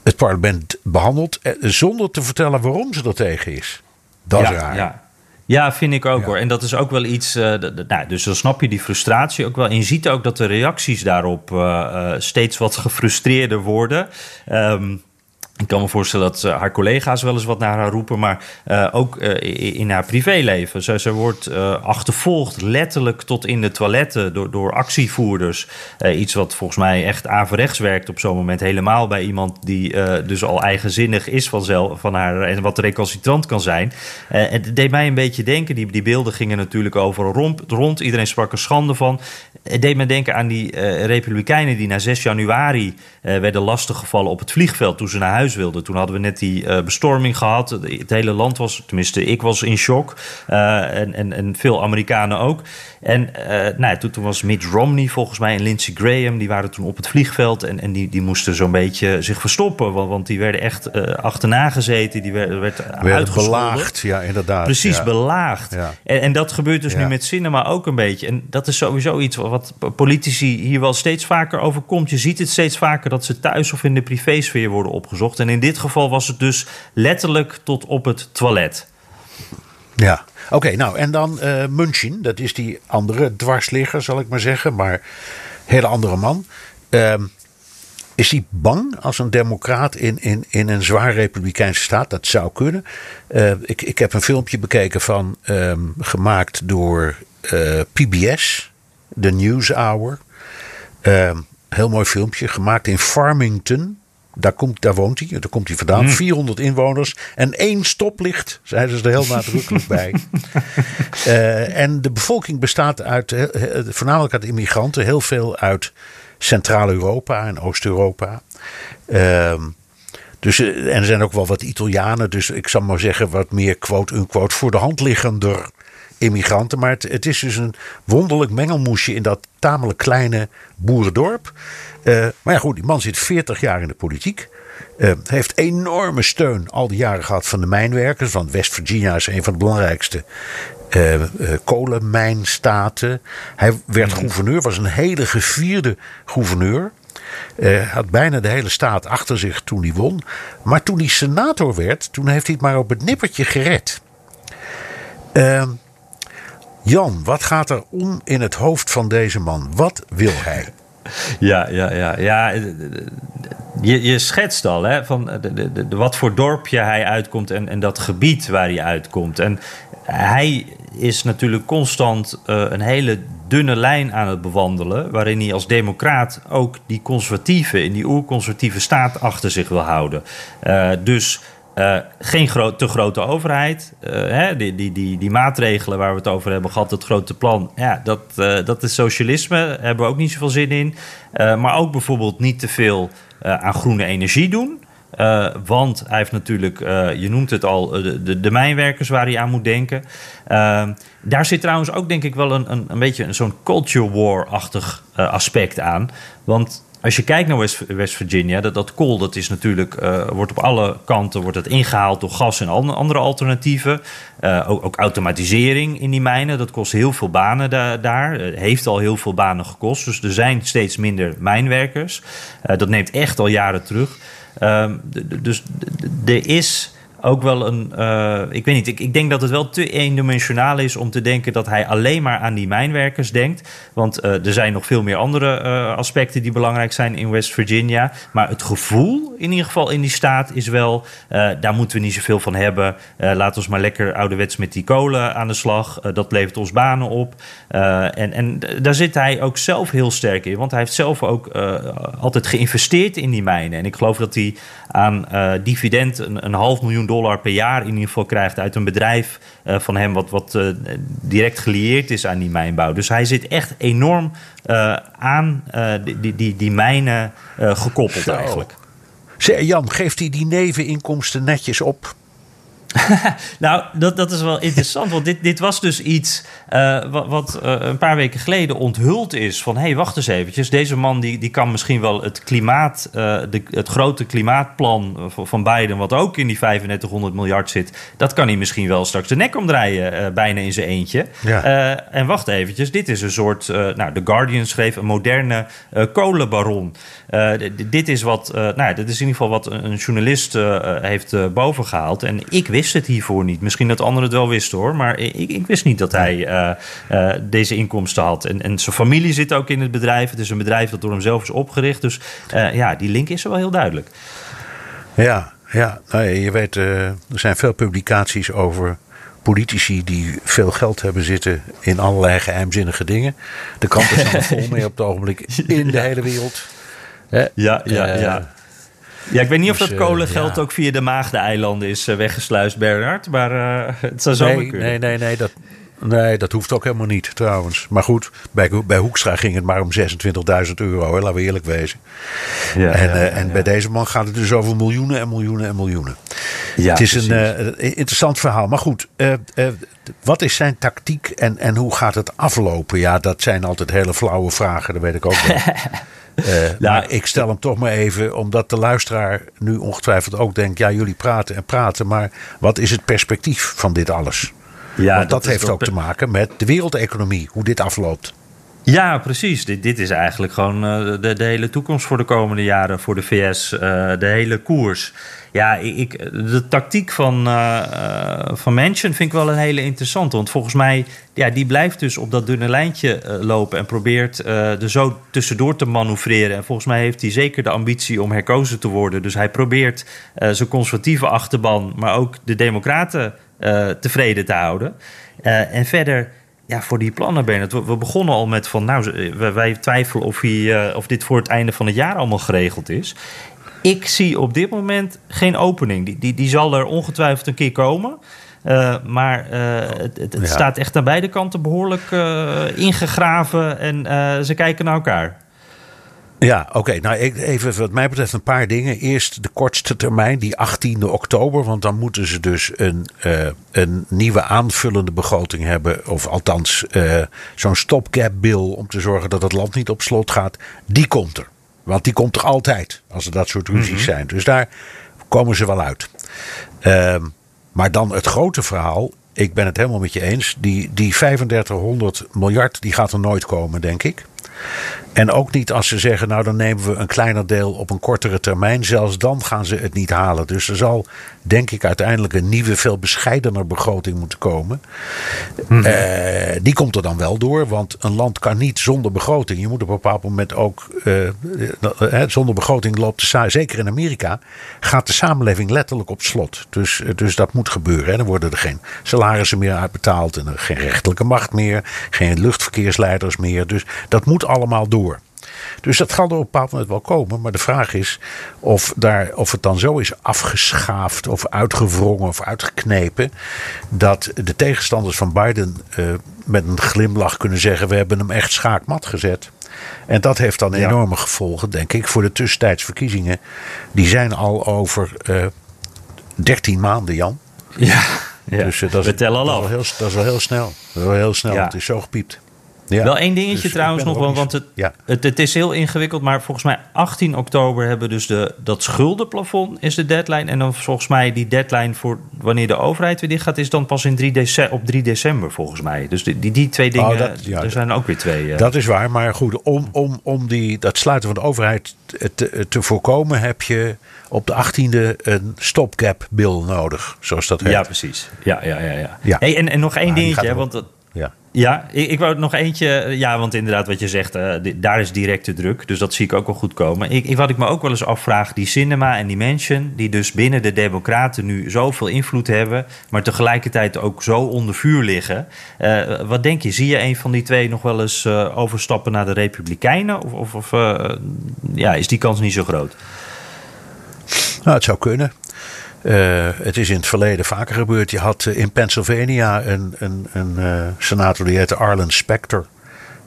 het parlement behandelt, eh, zonder te vertellen waarom ze er tegen is. Dat ja, is raar. Ja. Ja, vind ik ook ja. hoor. En dat is ook wel iets. Uh, nou, dus dan snap je die frustratie ook wel. En je ziet ook dat de reacties daarop uh, uh, steeds wat gefrustreerder worden. Um, ik kan me voorstellen dat uh, haar collega's wel eens wat naar haar roepen, maar uh, ook uh, in haar privéleven. Ze, ze wordt achtervolgd, letterlijk tot in de toiletten, door, door actievoerders. iets wat volgens mij echt averechts werkt op zo'n moment. Helemaal bij iemand die dus al eigenzinnig is vanzelf, van haar en wat recalcitrant kan zijn. het deed mij een beetje denken, die, die beelden gingen natuurlijk overal rond, rond. Iedereen sprak er schande van. Het deed me denken aan die Republikeinen die na 6 januari werden lastiggevallen op het vliegveld toen ze naar huis wilden. Toen hadden we net die uh, bestorming gehad. Het hele land was, tenminste, ik was in shock. Uh, en, en, en veel Amerikanen ook. En uh, nou, toen, toen, was Mitt Romney volgens mij en Lindsey Graham, die waren toen op het vliegveld. En, en die, die moesten zo'n beetje zich verstoppen. Want, want die werden echt achterna gezeten. Die werden, werd werden belaagd, ja, inderdaad. Precies, ja. belaagd. Ja. En, en dat gebeurt dus Ja. nu met cinema ook een beetje. En dat is sowieso iets wat politici hier wel steeds vaker overkomt. Je ziet het steeds vaker dat ze thuis of in de privésfeer worden opgezocht. En in dit geval was het dus letterlijk tot op het toilet. Ja, oké, nou en dan Munchin, dat is die andere dwarsligger, zal ik maar zeggen, maar hele andere man. Ehm, is hij bang als een democraat in, in, in een zwaar republikeinse staat? Dat zou kunnen. Eh, ik, ik heb een filmpje bekeken van, ehm, gemaakt door eh, PBS, The News Hour. Ehm, heel mooi filmpje, gemaakt in Farmington. Daar, komt, daar woont hij, daar komt hij vandaan. 400 inwoners en één stoplicht, zeiden ze er heel nadrukkelijk bij. [LAUGHS] Eh, en de bevolking bestaat uit, voornamelijk uit immigranten, heel veel uit Centraal-Europa en Oost-Europa. Ehm, dus, eh, en er zijn ook wel wat Italianen, dus ik zal maar zeggen wat meer quote-unquote voor de hand liggender immigranten. Maar het, het is dus een wonderlijk mengelmoesje in dat tamelijk kleine boerendorp. Eh, maar ja, goed, die man zit 40 jaar in de politiek. Uh, heeft enorme steun al die jaren gehad van de mijnwerkers. Want West Virginia is een van de belangrijkste uh, uh, kolenmijnstaten. Hij werd gouverneur, was een hele gevierde gouverneur. Uh, had bijna de hele staat achter zich toen hij won. Maar toen hij senator werd, toen heeft hij het maar op het nippertje gered. Uh, Jan, wat gaat er om in het hoofd van deze man? Wat wil hij? Ja, ja, ja. ja je, je schetst al hè, van de, de, wat voor dorpje hij uitkomt en, en dat gebied waar hij uitkomt. En hij is natuurlijk constant uh, een hele dunne lijn aan het bewandelen. Waarin hij als democraat ook die conservatieven in die oerconservatieve staat achter zich wil houden. Dus. Uh, geen te grote overheid. Uh, hè, die, die, die, die, maatregelen waar we het over hebben gehad, het grote plan. Ja, dat, uh, dat is socialisme. Daar hebben we ook niet zoveel zin in. maar ook bijvoorbeeld niet te veel aan groene energie doen. Want hij heeft natuurlijk, je noemt het al, de, de, mijnwerkers waar hij aan moet denken. Uh, daar zit trouwens ook denk ik wel een, een, een beetje zo'n culture war-achtig aspect aan. Want als je kijkt naar West, Virginia, dat, dat kool dat is natuurlijk, wordt op alle kanten wordt het ingehaald door gas en andere alternatieven. Ook, ook, automatisering in die mijnen, dat kost heel veel banen da daar. heeft al heel veel banen gekost. Dus er zijn steeds minder mijnwerkers. dat neemt echt al jaren terug. Um, dus er is ook wel een. Uh, ik weet niet, ik, ik, denk dat het wel te eendimensionaal is om te denken dat hij alleen maar aan die mijnwerkers denkt. Want uh, er zijn nog veel meer andere uh, aspecten die belangrijk zijn in West Virginia. Maar het gevoel, in ieder geval in die staat, is wel. daar moeten we niet zoveel van hebben. laten we maar lekker ouderwets met die kolen aan de slag. dat levert ons banen op. en, en daar zit hij ook zelf heel sterk in. Want hij heeft zelf ook altijd geïnvesteerd in die mijnen. En ik geloof dat hij aan dividend een half miljoen dollar per jaar in ieder geval krijgt uit een bedrijf uh, van hem, wat, wat uh, direct gelieerd is aan die mijnbouw. Dus hij zit echt enorm uh, aan die, die, die mijnen gekoppeld Zo. eigenlijk. Jan, geeft hij die neveninkomsten netjes op? [LAUGHS] nou, dat, dat is wel interessant. Want dit, dit was dus iets uh, wat, wat uh, een paar weken geleden onthuld is. Van hé, hey, wacht eens eventjes. Deze man die, die kan misschien wel het klimaat, uh, de, het grote klimaatplan van Biden, wat ook in die 3500 miljard zit, dat kan hij misschien wel straks de nek omdraaien, bijna in zijn eentje. Ja. en wacht eventjes, dit is een soort, nou, The Guardian schreef een moderne kolenbaron. dit is wat, nou, dit is in ieder geval wat een journalist heeft bovengehaald. En ik weet wist het hiervoor niet. Misschien dat anderen het wel wisten hoor. Maar ik, ik wist niet dat hij uh, uh, deze inkomsten had. En, en zijn familie zit ook in het bedrijf. Het is een bedrijf dat door hem zelf is opgericht. Dus uh, ja, die link is er wel heel duidelijk. Ja, ja. Nou, je weet, er zijn veel publicaties over politici die veel geld hebben zitten in allerlei geheimzinnige dingen. De kranten staan [LAUGHS] vol mee op het ogenblik in de hele wereld. Ja, ja, ja. Ja, ik weet niet of dus, dat kolengeld ja. ook via de Maagdeneilanden is uh, weggesluist, Bernard. Maar uh, [LAUGHS] het zou zo nee, kunnen. Nee, nee, nee. Dat, nee, dat hoeft ook helemaal niet trouwens. Maar goed, bij, bij Hoekstra ging het maar om 26.000 euro. Hè, laten we eerlijk wezen. Ja, en, uh, en bij deze man gaat het dus over miljoenen en miljoenen en miljoenen. Ja, het is een interessant verhaal. Maar goed, wat is zijn tactiek en, en hoe gaat het aflopen? Ja, dat zijn altijd hele flauwe vragen, dat weet ik ook wel. Uh, [LAUGHS] ja, maar ik stel hem toch maar even, omdat de luisteraar nu ongetwijfeld ook denkt: ja, jullie praten en praten, maar wat is het perspectief van dit alles? Ja, Want dat, dat heeft ook te maken met de wereldeconomie, hoe dit afloopt. Ja, precies. Dit, dit is eigenlijk gewoon uh, de, de, hele toekomst voor de komende jaren voor de VS. Uh, de hele koers. Ja, ik, de tactiek van, uh, van Manchin vind ik wel een hele interessante. Want volgens mij, ja, die blijft dus op dat dunne lijntje lopen en probeert er zo tussendoor te manoeuvreren. En volgens mij heeft hij zeker de ambitie om herkozen te worden. Dus hij probeert zijn conservatieve achterban, maar ook de democraten tevreden te houden. en verder ja, voor die plannen, Bernard. We, we begonnen al met van, nou, wij twijfelen of, hij, uh, of dit voor het einde van het jaar allemaal geregeld is. Ik zie op dit moment geen opening. Die, die, die zal er ongetwijfeld een keer komen. Uh, maar uh, het, het ja. staat echt aan beide kanten behoorlijk ingegraven en ze kijken naar elkaar. Ja, oké. Okay. Nou, even wat mij betreft een paar dingen. Eerst de kortste termijn, die 18e oktober. Want dan moeten ze dus een, uh, een nieuwe aanvullende begroting hebben. Of althans, uh, zo'n stopgap bill om te zorgen dat het land niet op slot gaat. Die komt er. Want die komt er altijd als er dat soort ruzies zijn. Dus daar komen ze wel uit. Ehm, maar dan het grote verhaal. Ik ben het helemaal met je eens. Die, die 3500 miljard die gaat er nooit komen, denk ik. En ook niet als ze zeggen, nou dan nemen we een kleiner deel op een kortere termijn. Zelfs dan gaan ze het niet halen. Dus er zal, denk ik, uiteindelijk een nieuwe, veel bescheidener begroting moeten komen. Eh, die komt er dan wel door, want een land kan niet zonder begroting. Je moet op een bepaald moment ook, eh, eh, zonder begroting loopt de sa- zeker in Amerika, gaat de samenleving letterlijk op slot. Dus, dus dat moet gebeuren. Hè. Dan worden er geen salarissen meer uitbetaald en er geen rechterlijke macht meer, geen luchtverkeersleiders meer. Dus dat moet allemaal door. Dus dat gaat er op een bepaald moment wel komen. Maar de vraag is of, daar, of het dan zo is afgeschaafd of uitgewrongen of uitgeknepen. Dat de tegenstanders van Biden eh, met een glimlach kunnen zeggen: we hebben hem echt schaakmat gezet. En dat heeft dan Ja. enorme gevolgen, denk ik, voor de tussentijdsverkiezingen. Die zijn al over eh 13 maanden, Jan. Ja, ja. Dus eh, dat, is, we tellen al dat, is af. wel heel, dat is wel heel snel. Dat is wel heel snel. Ja. Het is zo gepiept. Ja. Wel één dingetje Dus trouwens nog, ook want het, Ja. het, het is heel ingewikkeld. Maar volgens mij 18 oktober hebben we dus de, dat schuldenplafond is de deadline. En dan volgens mij die deadline voor wanneer de overheid weer dicht gaat... is dan pas in 3 dece- op 3 december volgens mij. Dus die, die, die twee dingen, Oh, dat- ja, er zijn ook weer twee. eh. Dat is waar, maar goed, om, om, om die, dat sluiten van de overheid te, te voorkomen, heb je op de 18e een stopgap bill nodig, zoals dat heet. ja, precies. Ja, ja, ja. ja. Ja. Hey, en, en nog één Maar dingetje, want... dat- Ja. Ik, ik wou nog eentje. Ja, want inderdaad, wat je zegt, eh, daar is directe druk. Dus dat zie ik ook wel goed komen. Ik, ik, wat ik me ook wel eens afvraag, die cinema en die Mansion, die dus binnen de Democraten nu zoveel invloed hebben, maar tegelijkertijd ook zo onder vuur liggen. Eh, wat denk je? Zie je een van die twee nog wel eens eh, overstappen naar de Republikeinen? Of, of, of eh, ja, is die kans niet zo groot? Nou, het zou kunnen. Eh, het is in het verleden vaker gebeurd. Je had eh, in Pennsylvania een, een, een eh, senator die heette Arlen Specter.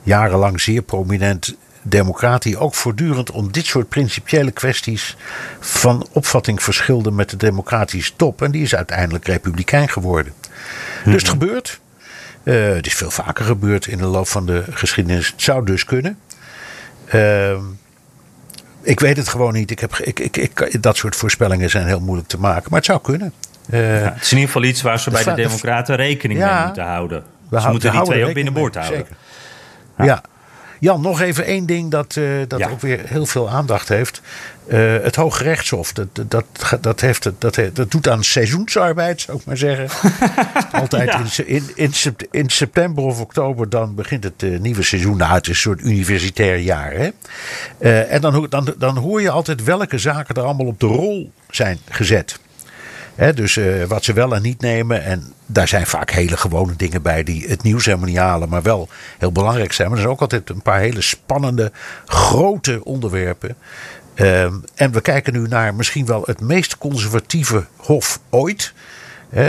Jarenlang zeer prominent democraat die ook voortdurend om dit soort principiële kwesties van opvatting verschilde met de democratische top. En die is uiteindelijk republikein geworden. Dus het gebeurt. Eh, het is veel vaker gebeurd in de loop van de geschiedenis. Het zou dus kunnen. Ehm ik weet het gewoon niet. Ik heb, ik, ik, ik, dat soort voorspellingen zijn heel moeilijk te maken. Maar het zou kunnen. Eh, Ja, het is in ieder geval iets waar ze bij de Democraten rekening Ja. mee moeten houden. We ze moeten die twee ook binnenboord houden. Ja. Jan, nog even één ding dat, eh, dat Ja. ook weer heel veel aandacht heeft. Eh, het Hoge Rechtshof, dat, dat, dat, heeft, dat, dat doet aan seizoensarbeid, zou ik maar zeggen. [LAUGHS] Altijd Ja. in, in, in, sept- in september of oktober dan begint het eh, nieuwe seizoen. Nou, het is een soort universitair jaar. Hè? En dan, dan, dan hoor je altijd welke zaken er allemaal op de rol zijn gezet. Dus eh, wat ze wel en niet nemen. En daar zijn vaak hele gewone dingen bij die het nieuws helemaal niet halen, maar wel heel belangrijk zijn. Maar er zijn ook altijd een paar hele spannende, grote onderwerpen. Ehm, en we kijken nu naar misschien wel het meest conservatieve hof ooit. Eh,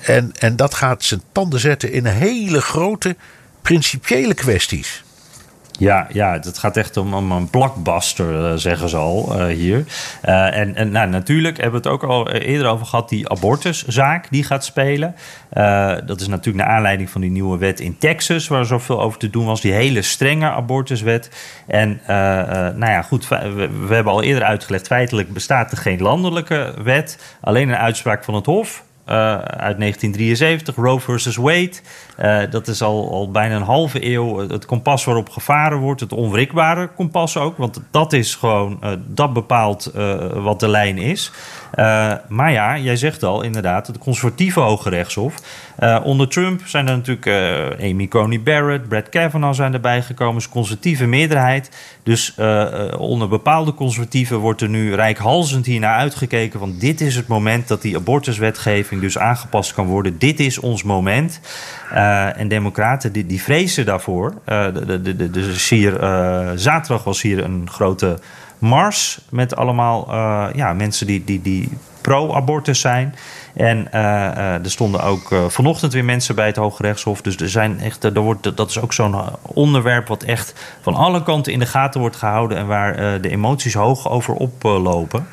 en, en dat gaat zijn tanden zetten in hele grote, principiële kwesties. Ja, ja, het gaat echt om, om een blockbuster, eh, zeggen ze al eh, hier. Eh, en en nou, natuurlijk hebben we het ook al eerder over gehad, die abortuszaak die gaat spelen. Dat is natuurlijk naar aanleiding van die nieuwe wet in Texas, waar zoveel over te doen was. Die hele strenge abortuswet. En nou ja, goed, we hebben al eerder uitgelegd, feitelijk bestaat er geen landelijke wet. Alleen een uitspraak van het Hof. Eh, uit 1973, Roe versus Wade. Eh, dat is al, al bijna een halve eeuw het kompas waarop gevaren wordt. Het onwrikbare kompas ook. Want dat is gewoon, eh, dat bepaalt wat de lijn is. Eh, maar ja, jij zegt al inderdaad, het conservatieve Hoge Rechtshof. Eh, onder Trump zijn er natuurlijk eh, Amy Coney Barrett, Brett Kavanaugh zijn erbij gekomen. is conservatieve meerderheid. Dus eh, eh, onder bepaalde conservatieven wordt er nu rijkhalzend hiernaar uitgekeken. Want dit is het moment dat die abortuswetgeving dus aangepast kan worden. Dit is ons moment. Eh, en democraten die, die vrezen daarvoor. Eh, de, de, de, de, dus hier, eh, zaterdag was hier een grote mars met allemaal eh, ja, mensen die, die, die pro-abortus zijn. En eh, eh, er stonden ook vanochtend weer mensen bij het Hoge Rechtshof. Dus er zijn echt, er wordt, dat is ook zo'n onderwerp wat echt van alle kanten in de gaten wordt gehouden. En waar de emoties hoog over oplopen.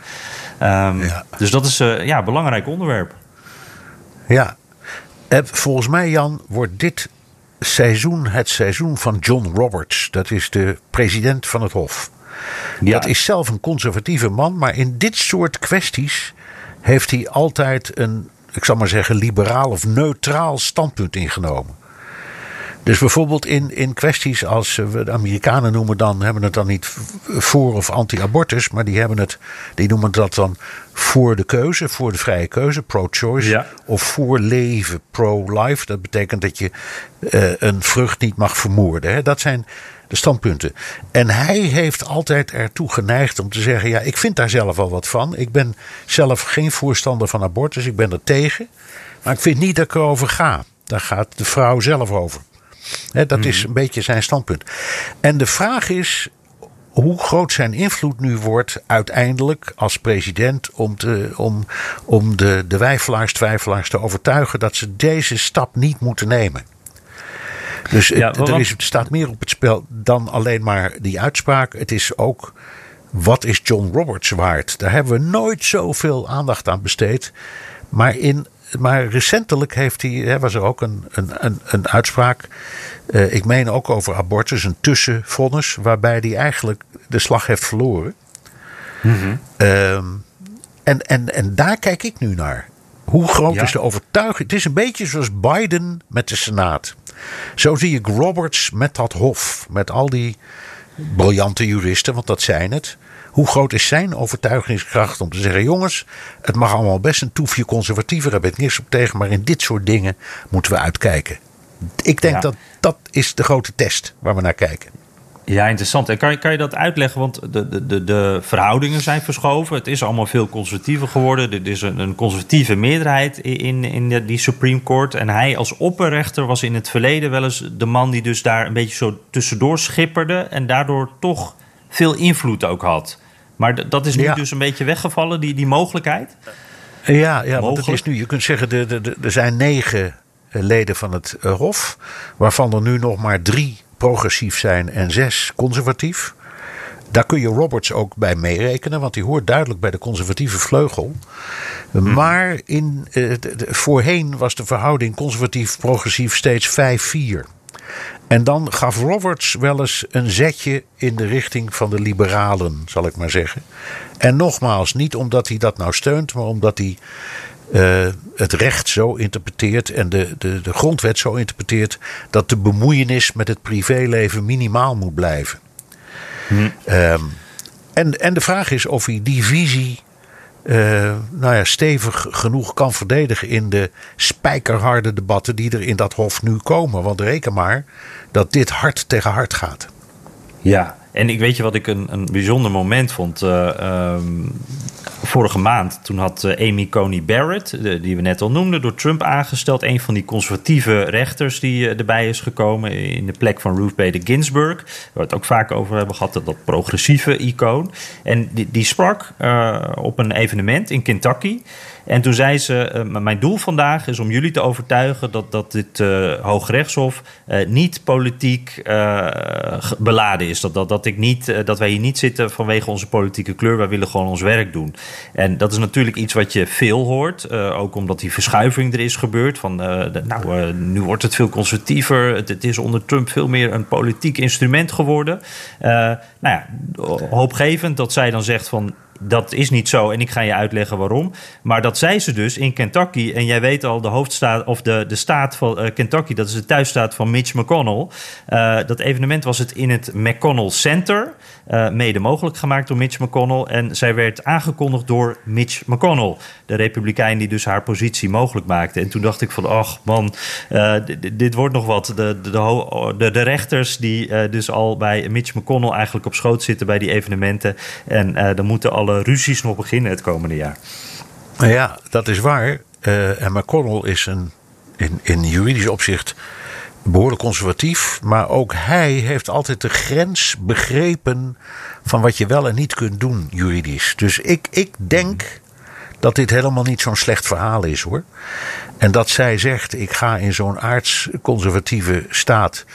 Ehm, Ja. Dus dat is ja, een belangrijk onderwerp. Ja. En volgens mij, Jan, wordt dit seizoen het seizoen van John Roberts. Dat is de president van het Hof. Ja. Dat is zelf een conservatieve man, maar in dit soort kwesties heeft hij altijd een, ik zal maar zeggen, liberaal of neutraal standpunt ingenomen. Dus bijvoorbeeld in, in kwesties als eh, we de Amerikanen noemen dan, hebben het dan niet voor of anti-abortus, maar die hebben het, die noemen dat dan voor de keuze, voor de vrije keuze, pro-choice, of voor leven, pro-life. Dat betekent dat je uh, een vrucht niet mag vermoorden. Hè? Dat zijn de standpunten. En hij heeft altijd ertoe geneigd om te zeggen: ja, ik vind daar zelf al wat van. Ik ben zelf geen voorstander van abortus, ik ben er tegen. Maar ik vind niet dat ik erover ga. Daar gaat de vrouw zelf over dat is mhm. een beetje zijn standpunt. En de vraag is hoe groot zijn invloed nu wordt uiteindelijk als president om, te, om, om de, de wijfelaars, twijfelaars te overtuigen dat ze deze stap niet moeten nemen. Dus het, er is, staat meer op het spel dan alleen maar die uitspraak. Het is ook wat is John Roberts waard? Daar hebben we nooit zoveel aandacht aan besteed. Maar in maar recentelijk heeft hij, hè, was er ook een, een, een, een uitspraak. Uh, ik meen ook over abortus, een tussenvonnis. Waarbij hij eigenlijk de slag heeft verloren. Mm -hmm. en, en, en daar kijk ik nu naar. Hoe groot is de overtuiging? Het is een beetje zoals Biden met de Senaat. Zo zie ik Roberts met dat Hof. Met al die briljante juristen, want dat zijn het. Hoe groot is zijn overtuigingskracht om te zeggen: jongens, het mag allemaal best een toefje conservatiever, daar ben ik niks op tegen, maar in dit soort dingen moeten we uitkijken. Ik denk dat dat is de grote test waar we naar kijken. Ja, interessant. En kan je, kan je dat uitleggen? Want de, de, de verhoudingen zijn verschoven. Het is allemaal veel conservatiever geworden. Er is een, een conservatieve meerderheid in, in die Supreme Court. En hij als opperrechter was in het verleden wel eens de man die dus daar een beetje zo tussendoor schipperde. En daardoor toch veel invloed ook had. Maar dat is nu dus een beetje weggevallen, die, die mogelijkheid? Ja, ja want het is nu, je kunt zeggen, er zijn negen eh, leden van het eh, Hof, waarvan er nu nog maar drie progressief zijn en zes conservatief. Daar kun je Roberts ook bij meerekenen, want die hoort duidelijk bij de conservatieve vleugel. Hmm. Maar in, eh, voorheen was de verhouding conservatief-progressief steeds 5-4. En dan gaf Roberts wel eens een zetje in de richting van de liberalen, zal ik maar zeggen. En nogmaals, niet omdat hij dat nou steunt, maar omdat hij uh, het recht zo interpreteert en de, de, de grondwet zo interpreteert dat de bemoeienis met het privéleven minimaal moet blijven. Hm. Um, en, en de vraag is of hij die visie uh, nou ja, stevig genoeg kan verdedigen in de spijkerharde debatten die er in dat hof nu komen. Want reken maar dat dit hard tegen hard gaat. Ja, en ik weet je wat ik een, een bijzonder moment vond. Uh, vorige maand, toen had uh, Amy Coney Barrett, die we net al noemden, door Trump aangesteld. Een van die conservatieve rechters die uh, erbij is gekomen in de plek van Ruth Bader Ginsburg. Waar we het ook vaak over hebben gehad, dat, dat progressieve icoon. En die, die sprak op een evenement in Kentucky. En toen zei ze: uh, Mijn doel vandaag is om jullie te overtuigen dat, dat dit uh, Hooggerechtshof uh, niet politiek beladen is. Dat, dat, dat, ik niet, dat wij hier niet zitten vanwege onze politieke kleur. Wij willen gewoon ons werk doen. En dat is natuurlijk iets wat je veel hoort. ook omdat die verschuiving er is gebeurd. Van, nou, nu wordt het veel conservatiever. Het, het, is onder Trump veel meer een politiek instrument geworden. nou ja, hoopgevend dat zij dan zegt van dat is niet zo en ik ga je uitleggen waarom. Maar dat zei ze dus in Kentucky. En jij weet al, de hoofdstaat of de, de staat van uh, Kentucky, dat is de thuisstaat van Mitch McConnell. Uh, dat evenement was het in het McConnell Center. Uh, mede mogelijk gemaakt door Mitch McConnell. En zij werd aangekondigd door Mitch McConnell, de Republikein die dus haar positie mogelijk maakte. En toen dacht ik van, ach man, dit wordt nog wat. De, de, de, de rechters die dus al bij Mitch McConnell eigenlijk op schoot zitten bij die evenementen. En dan moeten alle ruzies nog beginnen het komende jaar. Ja, dat is waar. Uh, en McConnell is een, in, in juridisch opzicht behoorlijk conservatief. Maar ook hij heeft altijd de grens begrepen van wat je wel en niet kunt doen juridisch. Dus ik, ik denk dat dit helemaal niet zo'n slecht verhaal is hoor. En dat zij zegt: ik ga in zo'n aardsconservatieve staat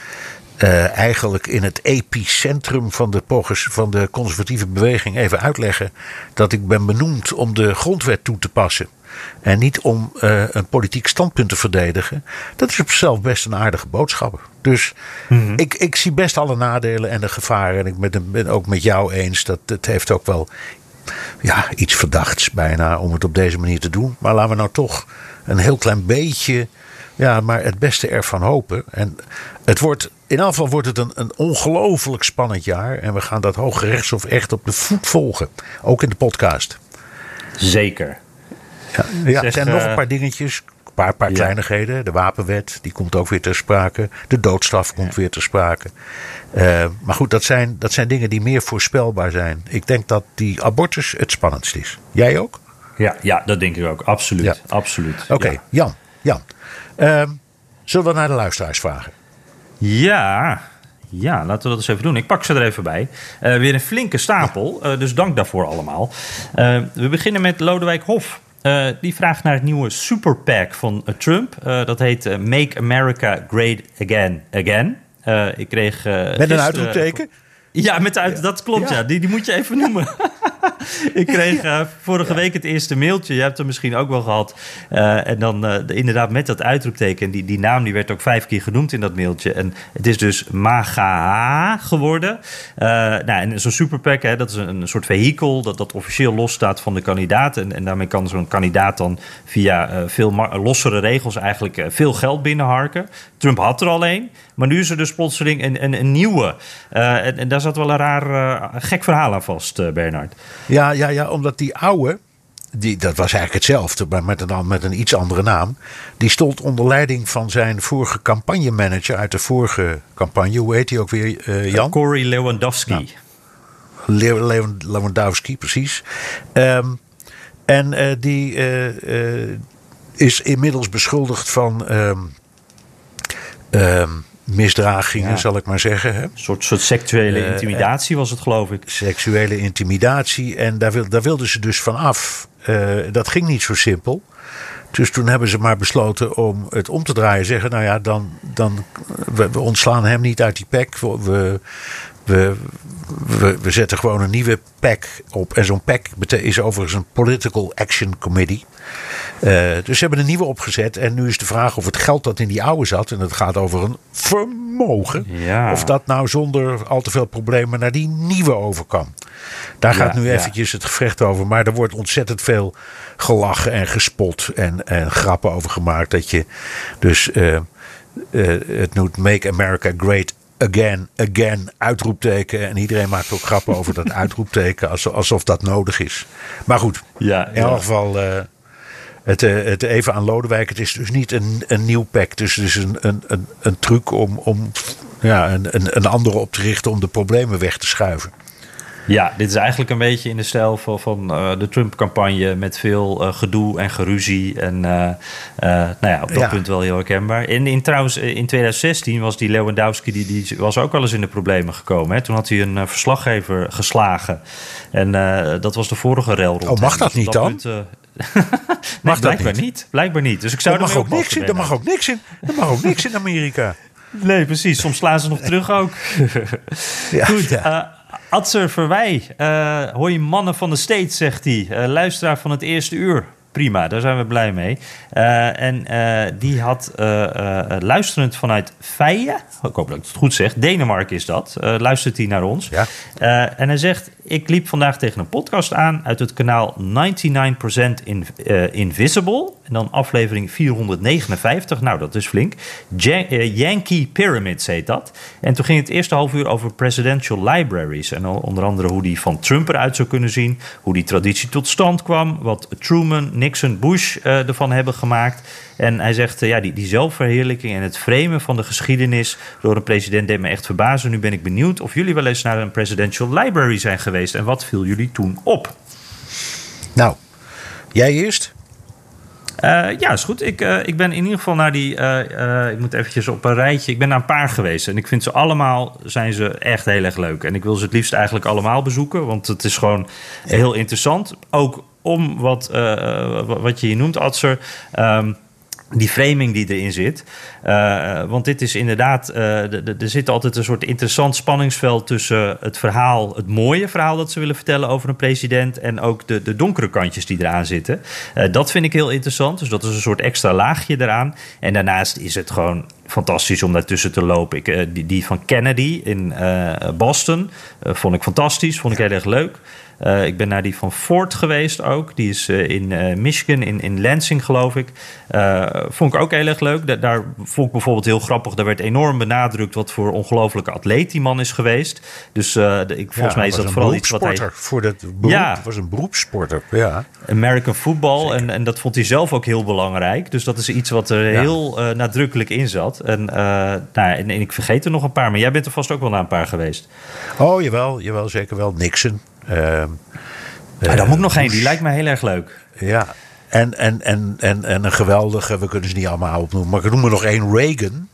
uh, eigenlijk in het epicentrum van de, van de conservatieve beweging even uitleggen dat ik ben benoemd om de grondwet toe te passen. En niet om uh, een politiek standpunt te verdedigen. Dat is op zichzelf best een aardige boodschap. Dus mm-hmm. ik, ik zie best alle nadelen en de gevaren. En ik ben het ook met jou eens dat het heeft ook wel ja, iets verdachts bijna om het op deze manier te doen. Maar laten we nou toch een heel klein beetje, ja, maar het beste ervan hopen. En het wordt, in geval wordt het een, een ongelooflijk spannend jaar. En we gaan dat Hoge Rechtshof echt op de voet volgen. Ook in de podcast. Zeker. Ja, ja er zijn nog een paar dingetjes paar, paar kleinigheden. De wapenwet, die komt ook weer ter sprake. De doodstraf komt weer ter sprake. Uh, maar goed, dat zijn, dat zijn dingen die meer voorspelbaar zijn. Ik denk dat die abortus het spannendst is. Jij ook? Ja, ja dat denk ik ook. Absoluut. absoluut. Oké, Jan. Jan. Uh, zullen we naar de luisteraars vragen? Ja, ja, laten we dat eens even doen. Ik pak ze er even bij. Uh, weer een flinke stapel, uh, dus dank daarvoor allemaal. Uh, we beginnen met Lodewijk Hof. Die vraagt naar het nieuwe super PAC van Trump. Dat heet Make America Great Again Again. ik kreeg. Met een uitroepteken? Ja, met uit, dat klopt, ja. Die, die moet je even noemen. [LAUGHS] [LAUGHS] ik kreeg uh, vorige week het eerste mailtje. Je hebt hem misschien ook wel gehad. Uh, en dan uh, inderdaad met dat uitroepteken. Die, die naam die werd ook vijf keer genoemd in dat mailtje. En het is dus MAGA geworden. nou, en zo'n superpack, hè, dat is een, een, soort vehikel... Dat, dat officieel losstaat van de kandidaat. En, en daarmee kan zo'n kandidaat dan via veel lossere regels... eigenlijk veel geld binnenharken. Trump had er al een. Maar nu is er dus plotseling een, een, een nieuwe. En, en, daar zat wel een raar gek verhaal aan vast, Bernard. Ja, ja, ja, omdat die oude, die, dat was eigenlijk hetzelfde, maar met een, met een iets andere naam. Die stond onder leiding van zijn vorige campagnemanager uit de vorige campagne. Hoe heet hij ook weer, uh, Jan? Corey Lewandowski. Nou, Lewandowski, precies. Um, en uh, die uh, is inmiddels beschuldigd van. Um, um, misdragingen, zal ik maar zeggen. Hè? Een soort, soort seksuele uh, intimidatie was het, geloof ik. Seksuele intimidatie. En daar, wil, daar wilden ze dus van af. Uh, dat ging niet zo simpel. Dus toen hebben ze maar besloten om het om te draaien. Zeggen, nou ja, dan, dan we, we ontslaan hem niet uit die pek. We, we, we, we zetten gewoon een nieuwe PAC op. En zo'n PAC is overigens een Political Action Committee. Uh, dus ze hebben een nieuwe opgezet. En nu is de vraag of het geld dat in die oude zat. En het gaat over een vermogen. Ja. Of dat nou zonder al te veel problemen naar die nieuwe over kan. Daar gaat nu eventjes het gevecht over. Maar er wordt ontzettend veel gelachen en gespot. En, en grappen over gemaakt. Dat je dus. Uh, uh, het noemt Make America Great again, again, uitroepteken. En iedereen maakt ook grappen over dat [LAUGHS] uitroepteken, alsof dat nodig is. Maar goed, ja, in elk geval. Uh, het, uh, het even aan Lodewijk. Het is dus niet een, een nieuw pack. Dus het is een, een, een, een truc om, om ja, een, een, een andere op te richten om de problemen weg te schuiven. Ja, dit is eigenlijk een beetje in de stijl van, van uh, de Trump-campagne met veel uh, gedoe en geruzie. En uh, nou ja, op dat ja. punt wel heel herkenbaar. En in, trouwens, in 2016 was die Lewandowski, die, die was ook wel eens in de problemen gekomen. Hè? Toen had hij een verslaggever geslagen. En dat was de vorige rel Oh, mag dat dus niet dan? Punt, [LAUGHS] nee, mag blijkbaar niet? niet? Blijkbaar niet. Dus ik zou er mag ook niks in. Er mag ook niks in. Er mag ook niks in Amerika. Nee, precies. Soms slaan ze nog terug ook. [LAUGHS] ja, Goed. Ja. Adser Verwij, uh, hoi mannen van de States, zegt hij. Uh, luisteraar van het eerste uur. Prima, daar zijn we blij mee. Uh, en die had luisterend vanuit Feijen, ik hoop dat ik het goed zeg, Denemarken is dat, luistert hij naar ons. Ja. en hij zegt, ik liep vandaag tegen een podcast aan uit het kanaal 99% in, Invisible. En dan aflevering 459. Nou, dat is flink. Yankee Pyramids heet dat. En toen ging het eerste half uur over presidential libraries. En onder andere hoe die van Trump eruit zou kunnen zien. Hoe die traditie tot stand kwam. Wat Truman, Nixon, Bush uh, ervan hebben gemaakt. En hij zegt, uh, ja, die, die zelfverheerlijking en het framen van de geschiedenis door een president deed me echt verbazen. Nu ben ik benieuwd of jullie wel eens naar een presidential library zijn geweest. En wat viel jullie toen op? Nou, jij eerst? Uh, ja, is goed. Ik, uh, ik ben in ieder geval naar die. Uh, ik moet eventjes op een rijtje. Ik ben naar een paar geweest. En ik vind ze allemaal zijn ze echt heel erg leuk. En ik wil ze het liefst eigenlijk allemaal bezoeken. Want het is gewoon heel interessant. Ook om wat, wat je hier noemt, Adser. Um, die framing die erin zit. Uh, want dit is inderdaad, uh, er zit altijd een soort interessant spanningsveld tussen het verhaal, het mooie verhaal dat ze willen vertellen over een president en ook de, de donkere kantjes die eraan zitten. Uh, dat vind ik heel interessant. Dus dat is een soort extra laagje eraan. En daarnaast is het gewoon fantastisch om daartussen te lopen. Ik, die, die van Kennedy in Boston vond ik fantastisch, vond ik heel erg leuk. Uh, ik ben naar die van Ford geweest ook. Die is uh, in uh, Michigan, in, in Lansing geloof ik. vond ik ook heel erg leuk. Da daar vond ik bijvoorbeeld heel grappig. Daar werd enorm benadrukt wat voor ongelofelijke atleet die man is geweest. Dus ik, volgens ja, mij is dat vooral iets wat hij... Voor dat beroep, ja. was een beroepssporter, ja. American football. En, en dat vond hij zelf ook heel belangrijk. Dus dat is iets wat er ja. heel nadrukkelijk in zat. En, nou, en, en ik vergeet er nog een paar. Maar jij bent er vast ook wel naar een paar geweest. Oh, jawel. Jawel, zeker wel. Nixon. Uh, ah, daar moet ik nog één, die lijkt me heel erg leuk. Ja, en, en, en, en, en een geweldige, we kunnen ze niet allemaal opnoemen, maar ik noem er nog één, Reagan.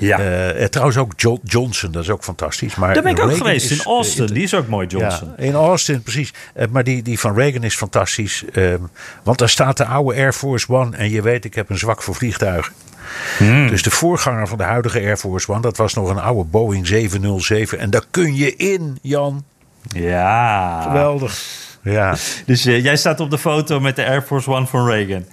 Ja. Uh, trouwens ook John, Johnson, dat is ook fantastisch. Maar Daar ben ik Reagan ook geweest, is, in Austin. die is ook mooi, Johnson. Ja, in Austin, precies. Uh, maar die, die van Reagan is fantastisch. Uh, want daar staat de oude Air Force One. En je weet, ik heb een zwak voor vliegtuigen. Hmm. Dus de voorganger van de huidige Air Force One, dat was nog een oude Boeing 707. En daar kun je in, Jan. Ja. Geweldig. Ja. Dus uh, jij staat op de foto met de Air Force One van Reagan.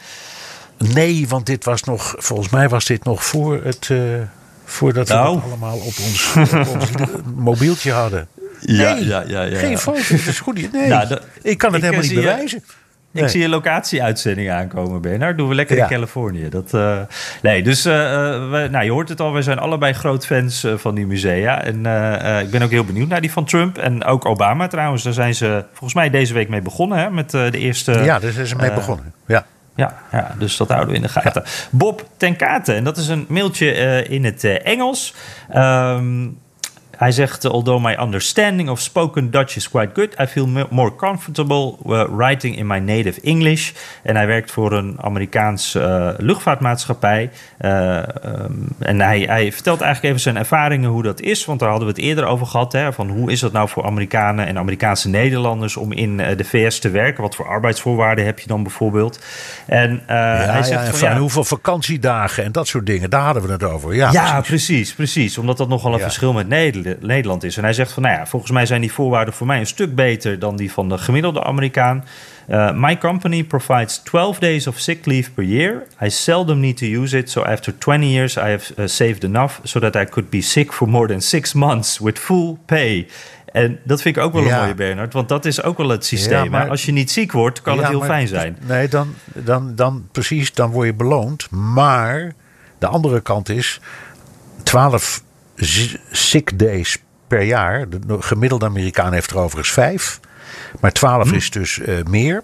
Nee, want dit was nog, volgens mij was dit nog voor het, uh, voordat nou. we het allemaal op ons, op ons [LAUGHS] mobieltje hadden. Ja, nee, ja, ja, ja, Geen foto, dat is goed. Nee, nou, ik kan het ik helemaal niet bewijzen. Nee. zie een locatie-uitzending aankomen, Bernard. Doen we lekker ja. in Californië. Dat, uh, nee, dus uh, we, nou, je hoort het al. We zijn allebei groot fans uh, van die musea. En ik ben ook heel benieuwd naar die van Trump. En ook Obama trouwens. Daar zijn ze volgens mij deze week mee begonnen. Hè, met de eerste... Ja, daar zijn ze mee begonnen. Ja. Ja, ja, dus dat houden we in de gaten. Ja. Bob ten Kate. En dat is een mailtje in het Engels. Um, hij zegt, although my understanding of spoken Dutch is quite good, I feel more comfortable uh, writing in my native English. En hij werkt voor een Amerikaans uh, luchtvaartmaatschappij. Uh, um, en hij, hij, vertelt eigenlijk even zijn ervaringen hoe dat is, want daar hadden we het eerder over gehad. Hè, van hoe is dat nou voor Amerikanen en Amerikaanse Nederlanders om in de VS te werken? Wat voor arbeidsvoorwaarden heb je dan bijvoorbeeld? En ja, hij zegt ja, van, ja, hoeveel vakantiedagen en dat soort dingen, daar hadden we het over. Ja, ja precies. precies, precies. Omdat dat nogal een verschil met Nederland Nederland is. En hij zegt van, nou ja, volgens mij zijn die voorwaarden voor mij een stuk beter dan die van de gemiddelde Amerikaan. Uh, my company provides 12 days of sick leave per year. I seldom need to use it, so after 20 years I have uh, saved enough so that I could be sick for more than six months with full pay. En dat vind ik ook wel een mooie, Bernard. Want dat is ook wel het systeem. Ja, maar, als je niet ziek wordt, kan ja, het heel maar, fijn zijn. Nee, dan, dan, dan precies, dan word je beloond. Maar de andere kant is, 12 sick days per jaar. De gemiddelde Amerikaan heeft er overigens vijf. Maar 12 hm. is dus uh, meer.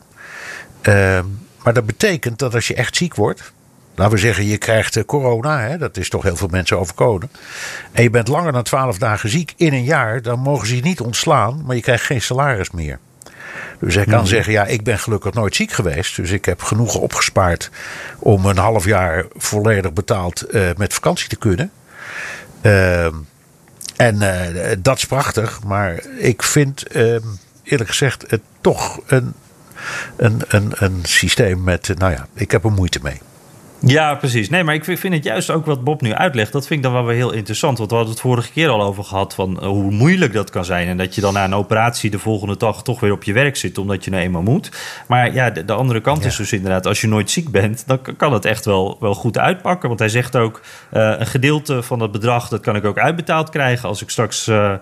Uh, maar dat betekent dat als je echt ziek wordt. Laten we zeggen, je krijgt uh, corona, hè, dat is toch heel veel mensen overkomen. En je bent langer dan 12 dagen ziek in een jaar, dan mogen ze je niet ontslaan, maar je krijgt geen salaris meer. Dus hij kan zeggen, ja, ik ben gelukkig nooit ziek geweest. Dus ik heb genoeg opgespaard om een half jaar volledig betaald uh, met vakantie te kunnen. Uh, en uh, dat is prachtig, maar ik vind uh, eerlijk gezegd het toch een, een, een, een systeem met, nou ja, ik heb er moeite mee. Ja, precies. Nee, maar ik vind het juist ook wat Bob nu uitlegt. Dat vind ik dan wel weer heel interessant. Want we hadden het vorige keer al over gehad van eh, hoe moeilijk dat kan zijn. En dat je dan na een operatie de volgende dag toch weer op je werk zit, omdat je nou eenmaal moet. Maar ja, de, de andere kant ja. is dus inderdaad, als je nooit ziek bent, dan kan het echt wel, wel goed uitpakken. Want hij zegt ook, uh, een gedeelte van dat bedrag, dat kan ik ook uitbetaald krijgen als ik straks uh,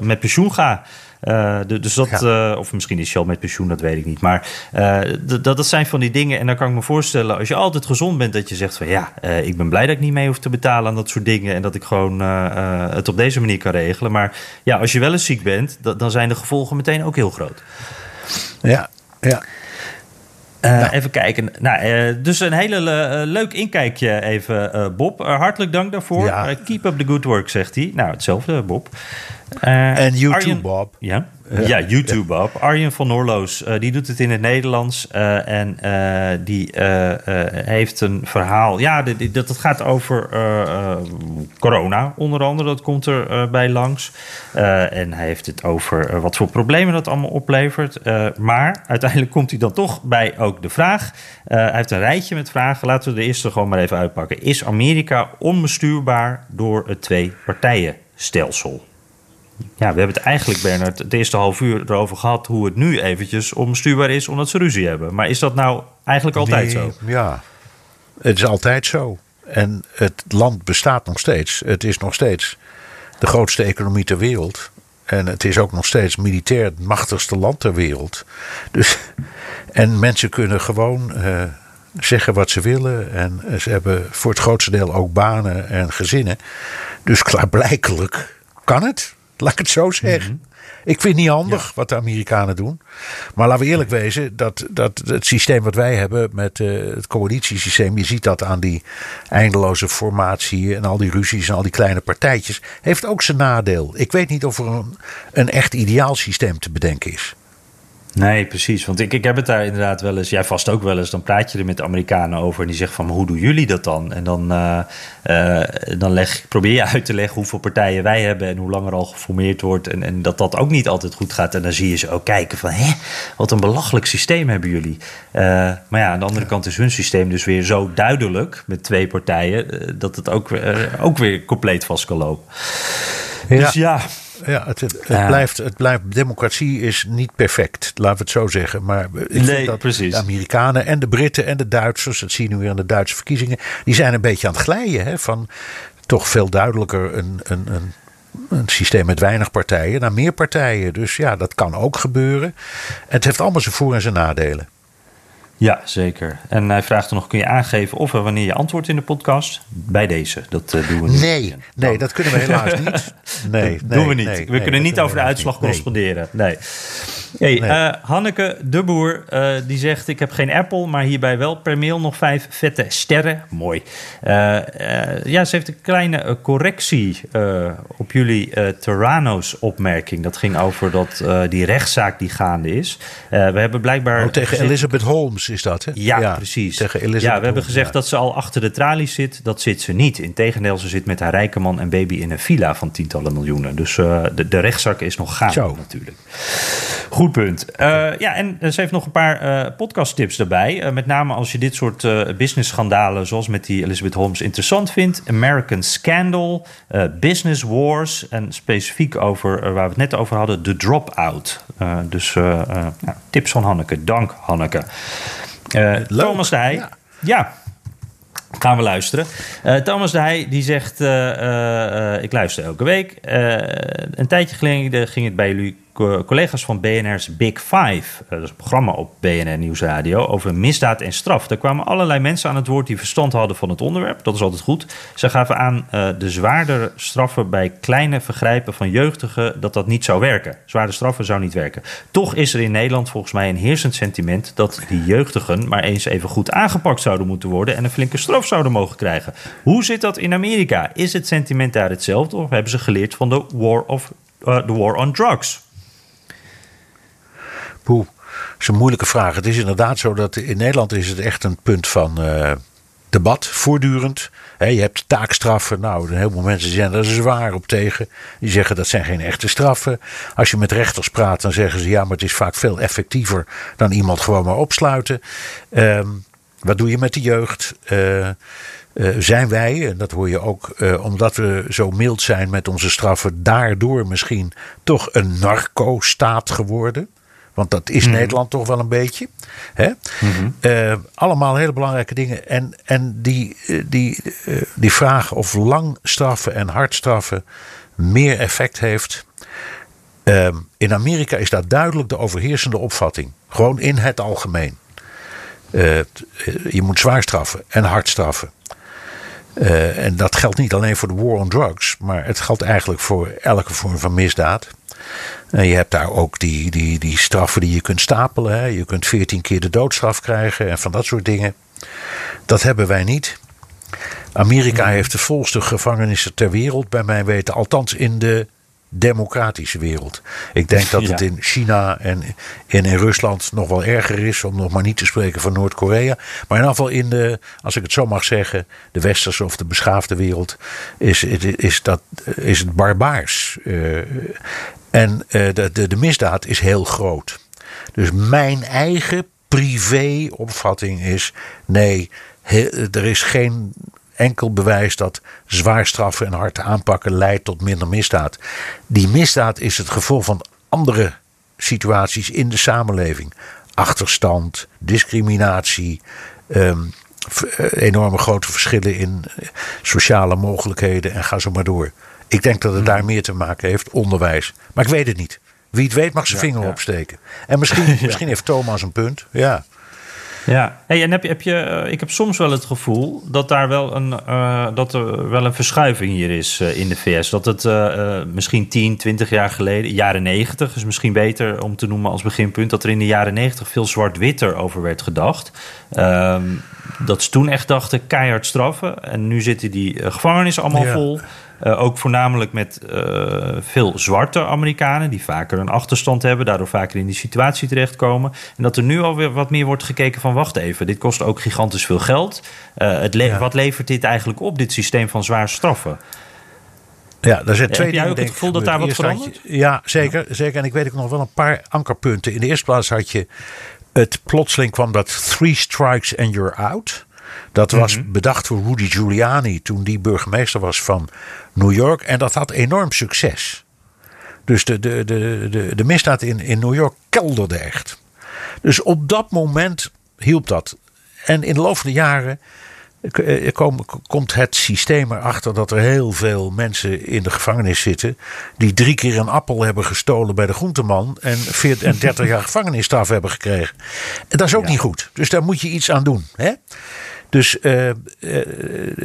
met pensioen ga. Uh, dus dat, ja. uh, of misschien is je al met pensioen, dat weet ik niet. Maar uh, dat, dat zijn van die dingen. En dan kan ik me voorstellen, als je altijd gezond bent, dat je zegt van ja, ik ben blij dat ik niet mee hoef te betalen aan dat soort dingen. En dat ik gewoon het op deze manier kan regelen. Maar ja, als je wel eens ziek bent, dan zijn de gevolgen meteen ook heel groot. Ja, ja. Uh, nou. Even kijken. Nou, uh, dus een hele uh, leuk inkijkje even, Bob. hartelijk dank daarvoor. Ja. keep up the good work, zegt hij. Nou, hetzelfde, Bob. Uh, en YouTube Bob. Ja, ja YouTube Bob. Arjen van Orloos, uh, die doet het in het Nederlands. Uh, en die heeft een verhaal. Ja, dit, dat het gaat over corona, onder andere. Dat komt er bij langs. en hij heeft het over wat voor problemen dat allemaal oplevert. maar uiteindelijk komt hij dan toch bij ook de vraag. hij heeft een rijtje met vragen. Laten we de eerste gewoon maar even uitpakken. Is Amerika onbestuurbaar door het twee-partijen-stelsel? Ja, we hebben het eigenlijk, Bernard, het eerste half uur erover gehad hoe het nu eventjes onbestuurbaar is omdat ze ruzie hebben. Maar is dat nou eigenlijk altijd zo? Ja, het is altijd zo. En het land bestaat nog steeds. Het is nog steeds de grootste economie ter wereld. En het is ook nog steeds militair het machtigste land ter wereld. Dus, en mensen kunnen gewoon uh, zeggen wat ze willen. En ze hebben voor het grootste deel ook banen en gezinnen. Dus klaarblijkelijk kan het. Laat ik het zo zeggen. Mhm. Ik vind het niet handig wat de Amerikanen doen. Maar laten we eerlijk wezen, dat, dat het systeem wat wij hebben met uh, het coalitiesysteem, je ziet dat aan die eindeloze formatie en al die ruzies en al die kleine partijtjes, heeft ook zijn nadeel. Ik weet niet of er een, een echt ideaal systeem te bedenken is. Nee, precies. Want ik, ik heb het daar inderdaad wel eens, jij vast ook wel eens, dan praat je er met de Amerikanen over en die zeggen van, hoe doen jullie dat dan? En dan, uh, uh, dan leg, probeer je uit te leggen hoeveel partijen wij hebben en hoe lang er al geformeerd wordt en, en dat dat ook niet altijd goed gaat. En dan zie je ze ook kijken van, hè, wat een belachelijk systeem hebben jullie. Uh, maar ja, aan de andere kant is hun systeem dus weer zo duidelijk met twee partijen, dat het ook, ook weer compleet vast kan lopen. Ja. Dus ja, ja, het, het, Blijft, het blijft. Democratie is niet perfect, laten we het zo zeggen. Maar ik nee, dat precies. de Amerikanen en de Britten en de Duitsers, dat zien we weer in de Duitse verkiezingen, die zijn een beetje aan het glijden. Hè, van toch veel duidelijker een, een, een een systeem met weinig partijen naar meer partijen. Dus ja, dat kan ook gebeuren. Het heeft allemaal zijn voor- en zijn nadelen. Ja, zeker. En hij vraagt er nog: kun je aangeven of en wanneer je antwoordt in de podcast? Bij deze. Dat uh, doen we niet. Nee, nee, dat kunnen we helaas [LAUGHS] niet. Nee, dat doen we niet. we kunnen niet over de uitslag corresponderen. Nee. Hey, uh, Hanneke de Boer, uh, die zegt: Ik heb geen Apple, maar hierbij wel per mail nog vijf vette sterren. Mooi. Ja, ze heeft een kleine correctie op jullie Terranos opmerking. Dat ging over dat, die rechtszaak die gaande is. we hebben blijkbaar. Oh, tegen Elizabeth Holmes is dat, hè? Ja, precies. Tegen Elizabeth ja, we hebben gezegd dat ze al achter de tralies zit. Dat zit ze niet. Integendeel, ze zit met haar rijke man en baby in een villa van tientallen miljoenen. Dus de, de rechtszaak is nog gaande, Zo. natuurlijk. Goed punt. Uh, ja, en ze heeft nog een paar uh, podcasttips erbij. Met name als je dit soort business schandalen, zoals met die Elizabeth Holmes, interessant vindt. American Scandal, Business Wars en specifiek over waar we het net over hadden, The Dropout. dus nou, tips van Hanneke. Dank, Hanneke. Thomas de Heij. ja. ja. Gaan we luisteren. Uh, Thomas de Heij die zegt: uh, Ik luister elke week. een tijdje geleden ging het bij jullie collega's van BNR's Big Five, eh, dat is een programma op BNR Nieuwsradio, over misdaad en straf. Daar kwamen allerlei mensen aan het woord die verstand hadden van het onderwerp. Dat is altijd goed. Ze gaven aan uh, de zwaardere straffen bij kleine vergrijpen van jeugdigen, dat dat niet zou werken. Zware straffen zou niet werken. Toch is er in Nederland volgens mij een heersend sentiment dat die jeugdigen maar eens even goed aangepakt zouden moeten worden en een flinke straf zouden mogen krijgen. Hoe zit dat in Amerika? Is het sentiment daar hetzelfde of hebben ze geleerd van de war, of, uh, the war on drugs? Poeh, dat is een moeilijke vraag. Het is inderdaad zo dat in Nederland is het echt een punt van uh, debat, voortdurend. je hebt taakstraffen. Nou, een heleboel mensen zijn er zwaar op tegen. Die zeggen dat zijn geen echte straffen. Als je met rechters praat, dan zeggen ze ja, maar het is vaak veel effectiever dan iemand gewoon maar opsluiten. Uh, wat doe je met de jeugd? Uh, uh, zijn wij, en dat hoor je ook, omdat we zo mild zijn met onze straffen, daardoor misschien toch een narco-staat geworden? Want dat is mhm. Nederland toch wel een beetje. Hè? Mhm. Eh, allemaal hele belangrijke dingen. En, en die, eh, die, uh, die vraag of lang straffen en hard straffen meer effect heeft. Ehm, in Amerika is dat duidelijk de overheersende opvatting. Gewoon in het algemeen. je moet zwaar straffen en hard straffen. en dat geldt niet alleen voor de war on drugs, maar het geldt eigenlijk voor elke vorm van misdaad. En je hebt daar ook die, die, die straffen die je kunt stapelen. Hè. Je kunt veertien keer de doodstraf krijgen en van dat soort dingen. Dat hebben wij niet. Amerika heeft de volste gevangenissen ter wereld, bij mij weten. Althans in de democratische wereld. Ik denk dat [LAUGHS] het Ja. in China en in, in Rusland nog wel erger is, om nog maar niet te spreken van Noord-Korea. Maar in ieder geval in de, als ik het zo mag zeggen, de westerse of de beschaafde wereld, is, is, dat, is het barbaars. Eh, en eh, de, de, de misdaad is heel groot. Dus mijn eigen privé-opvatting is: nee, he- er is geen enkel bewijs dat zwaar straffen en hard aanpakken leidt tot minder misdaad. Die misdaad is het gevolg van andere situaties in de samenleving: achterstand, discriminatie. ehm, eh, enorme grote verschillen in eh, sociale mogelijkheden en ga zo maar door. Ik denk dat het daar meer te maken heeft, onderwijs. Maar ik weet het niet. Wie het weet mag zijn vinger ja. opsteken. En misschien, [LAUGHS] misschien heeft Thomas een punt. Ja. Ja, hey, en heb je, heb je, eh, ik heb soms wel het gevoel dat daar wel een, eh, dat er wel een verschuiving hier is eh, in de VS. Dat het misschien 10, 20 jaar geleden, jaren 90 is misschien beter om te noemen als beginpunt, dat er in de jaren 90 veel zwart-wit erover werd gedacht. Ehm, dat ze toen echt dachten keihard straffen. En nu zitten die gevangenissen allemaal Ja. vol. Eh, ook voornamelijk met eh, veel zwarte Amerikanen die vaker een achterstand hebben, daardoor vaker in die situatie terechtkomen. En dat er nu alweer wat meer wordt gekeken van wacht even, dit kost ook gigantisch veel geld. Eh, het le- Ja. Wat levert dit eigenlijk op, dit systeem van zwaar straffen? Ja, daar zijn twee jij dingen, ook het gevoel dat daar wat je- ja, zeker, zeker. En ik weet ook nog wel een paar ankerpunten. In de eerste plaats had je het plotseling kwam dat three strikes and you're out. Dat was Mhm. bedacht door Rudy Giuliani toen die burgemeester was van New York. En dat had enorm succes. Dus de, de, de, de, de misdaad in, in New York kelderde echt. Dus op dat moment hielp dat. En in de loop van de jaren eh, kom- komt het systeem erachter dat er heel veel mensen in de gevangenis zitten. die drie keer een appel hebben gestolen bij de groenteman. en, 40 en 30 jaar [LAUGHS] gevangenisstraf hebben gekregen. En dat is ook niet goed. Dus daar moet je iets aan doen. Hè? Dus, eh, eh,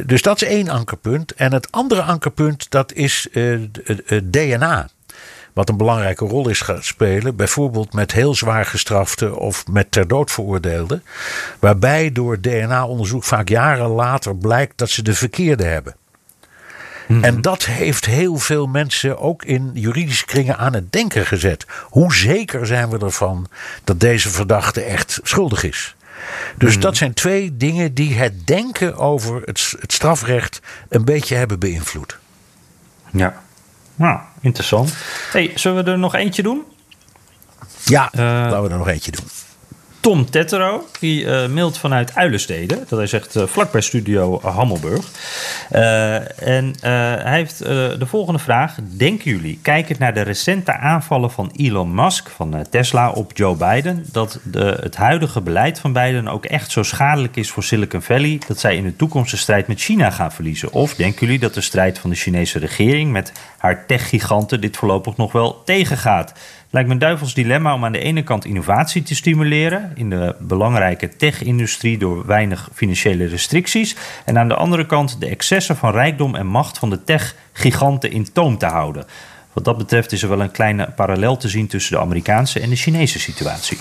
dus dat is één ankerpunt. En het andere ankerpunt dat is eh, eh, DNA. Wat een belangrijke rol is gaan spelen. Bijvoorbeeld met heel zwaar gestrafte of met ter dood veroordeelden. Waarbij door DNA-onderzoek vaak jaren later blijkt dat ze de verkeerde hebben. En dat heeft heel veel mensen ook in juridische kringen aan het denken gezet. Hoe zeker zijn we ervan dat deze verdachte echt schuldig is? Dus dat zijn twee dingen die het denken over het, het strafrecht een beetje hebben beïnvloed. Ja. Nou, interessant. Hey, zullen we er nog eentje doen? Ja, Eh, laten we er nog eentje doen. Tom Tettero, die eh, mailt vanuit Uilenstede. Dat hij zegt eh, vlakbij studio Hammelburg. Eh, en hij heeft de volgende vraag. Denken jullie, kijkend naar de recente aanvallen van Elon Musk van Tesla op Joe Biden... dat de, het huidige beleid van Biden ook echt zo schadelijk is voor Silicon Valley... dat zij in de toekomst de strijd met China gaan verliezen? Of denken jullie dat de strijd van de Chinese regering met haar techgiganten... dit voorlopig nog wel tegengaat? Lijkt me een duivels dilemma om aan de ene kant innovatie te stimuleren in de belangrijke tech-industrie door weinig financiële restricties. En aan de andere kant de excessen van rijkdom en macht van de tech-giganten in toom te houden. Wat dat betreft is er wel een kleine parallel te zien tussen de Amerikaanse en de Chinese situatie.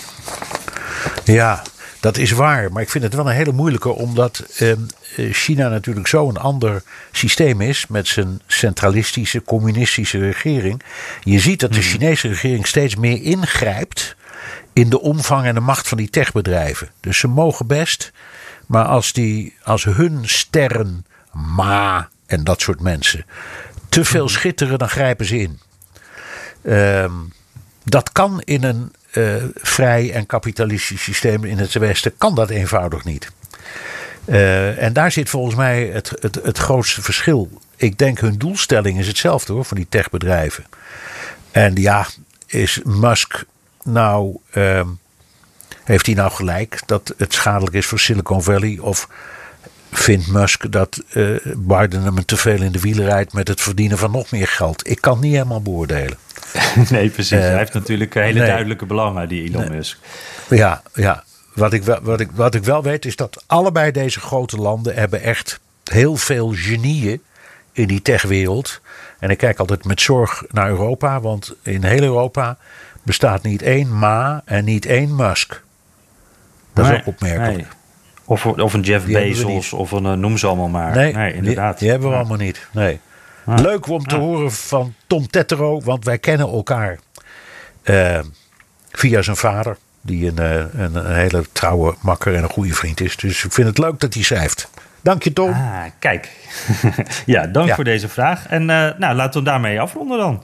Ja, dat is waar. Maar ik vind het wel een hele moeilijke, omdat ehm, eh, China natuurlijk zo'n ander systeem is. met zijn centralistische, communistische regering. Je ziet dat de Chinese regering steeds meer ingrijpt. in de omvang en de macht van die techbedrijven. Dus ze mogen best. Maar als, die, als hun sterren, Ma en dat soort mensen. te veel schitteren, dan grijpen ze in. Ehm, dat kan in een eh, vrij en kapitalistisch systeem in het Westen, kan dat eenvoudig niet. Eh, en daar zit volgens mij het, het, het grootste verschil. Ik denk hun doelstelling is hetzelfde hoor, van die techbedrijven. En ja, is Musk nou, ehm, heeft hij nou gelijk dat het schadelijk is voor Silicon Valley? Of vindt Musk dat eh, Biden hem te veel in de wielen rijdt met het verdienen van nog meer geld? Ik kan niet helemaal beoordelen. [LAUGHS] nee, precies. hij heeft natuurlijk hele nee. duidelijke belangen, die Elon Musk. Ja, ja. Wat, ik wel, wat, ik, wat ik wel weet is dat allebei deze grote landen hebben echt heel veel genieën in die techwereld. En ik kijk altijd met zorg naar Europa, want in heel Europa bestaat niet één Ma en niet één Musk. Dat is ook opmerkelijk. Of, of een Jeff Die Bezos of een, eh, noem ze allemaal maar. Nee, inderdaad. Die, hebben we Ja. allemaal niet. Nee. Leuk om te horen van Tom Tettero, want wij kennen elkaar eh, via zijn vader. Die een, eh, een, een, hele trouwe makker en een goede vriend is. Dus ik vind het leuk dat hij schrijft. Dank je, Tom. Ah, kijk. [LAUGHS] ja, dank voor deze vraag. En uh, nou, laten we daarmee afronden dan.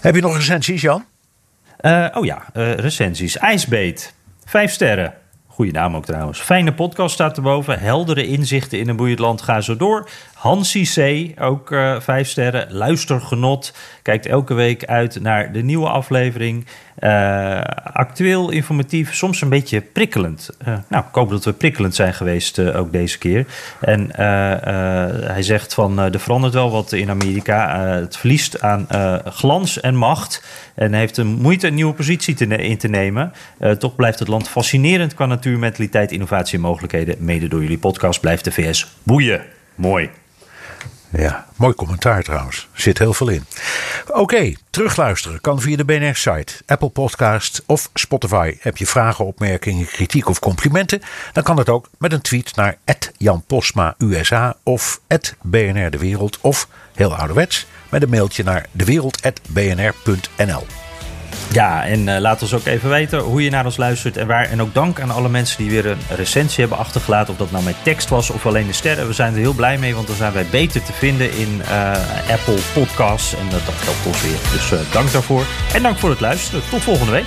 Heb je nog recensies, Jan? Uh, oh ja, recensies. IJsbeet. Vijf sterren. Goeie naam ook trouwens. Fijne podcast staat erboven. Heldere inzichten in een boeiend land. Ga zo door. Hansie C, ook uh, vijf sterren. Luistergenot. Kijkt elke week uit naar de nieuwe aflevering. Uh, actueel, informatief, soms een beetje prikkelend. Uh, nou, ik hoop dat we prikkelend zijn geweest ook deze keer. En hij zegt van, er verandert wel wat in Amerika. het verliest aan glans en macht. En heeft een moeite een nieuwe positie te in te nemen. toch blijft het land fascinerend qua natuur, mentaliteit, innovatie en mogelijkheden. Mede door jullie podcast blijft de VS boeien. Mooi. Ja, mooi commentaar trouwens. Zit heel veel in. Oké, terugluisteren kan via de BNR-site, Apple Podcast of Spotify. Heb je vragen, opmerkingen, kritiek of complimenten? Dan kan het ook met een tweet naar Jan Posma USA of BNR De Wereld of heel ouderwets met een mailtje naar dewereld.bnr.nl. Ja, en uh, laat ons ook even weten hoe je naar ons luistert en waar. En ook dank aan alle mensen die weer een recensie hebben achtergelaten. Of dat nou met tekst was of alleen de sterren. We zijn er heel blij mee, want dan zijn wij beter te vinden in uh, Apple Podcasts. En dat helpt ons weer. Dus dank daarvoor. En dank voor het luisteren. Tot volgende week.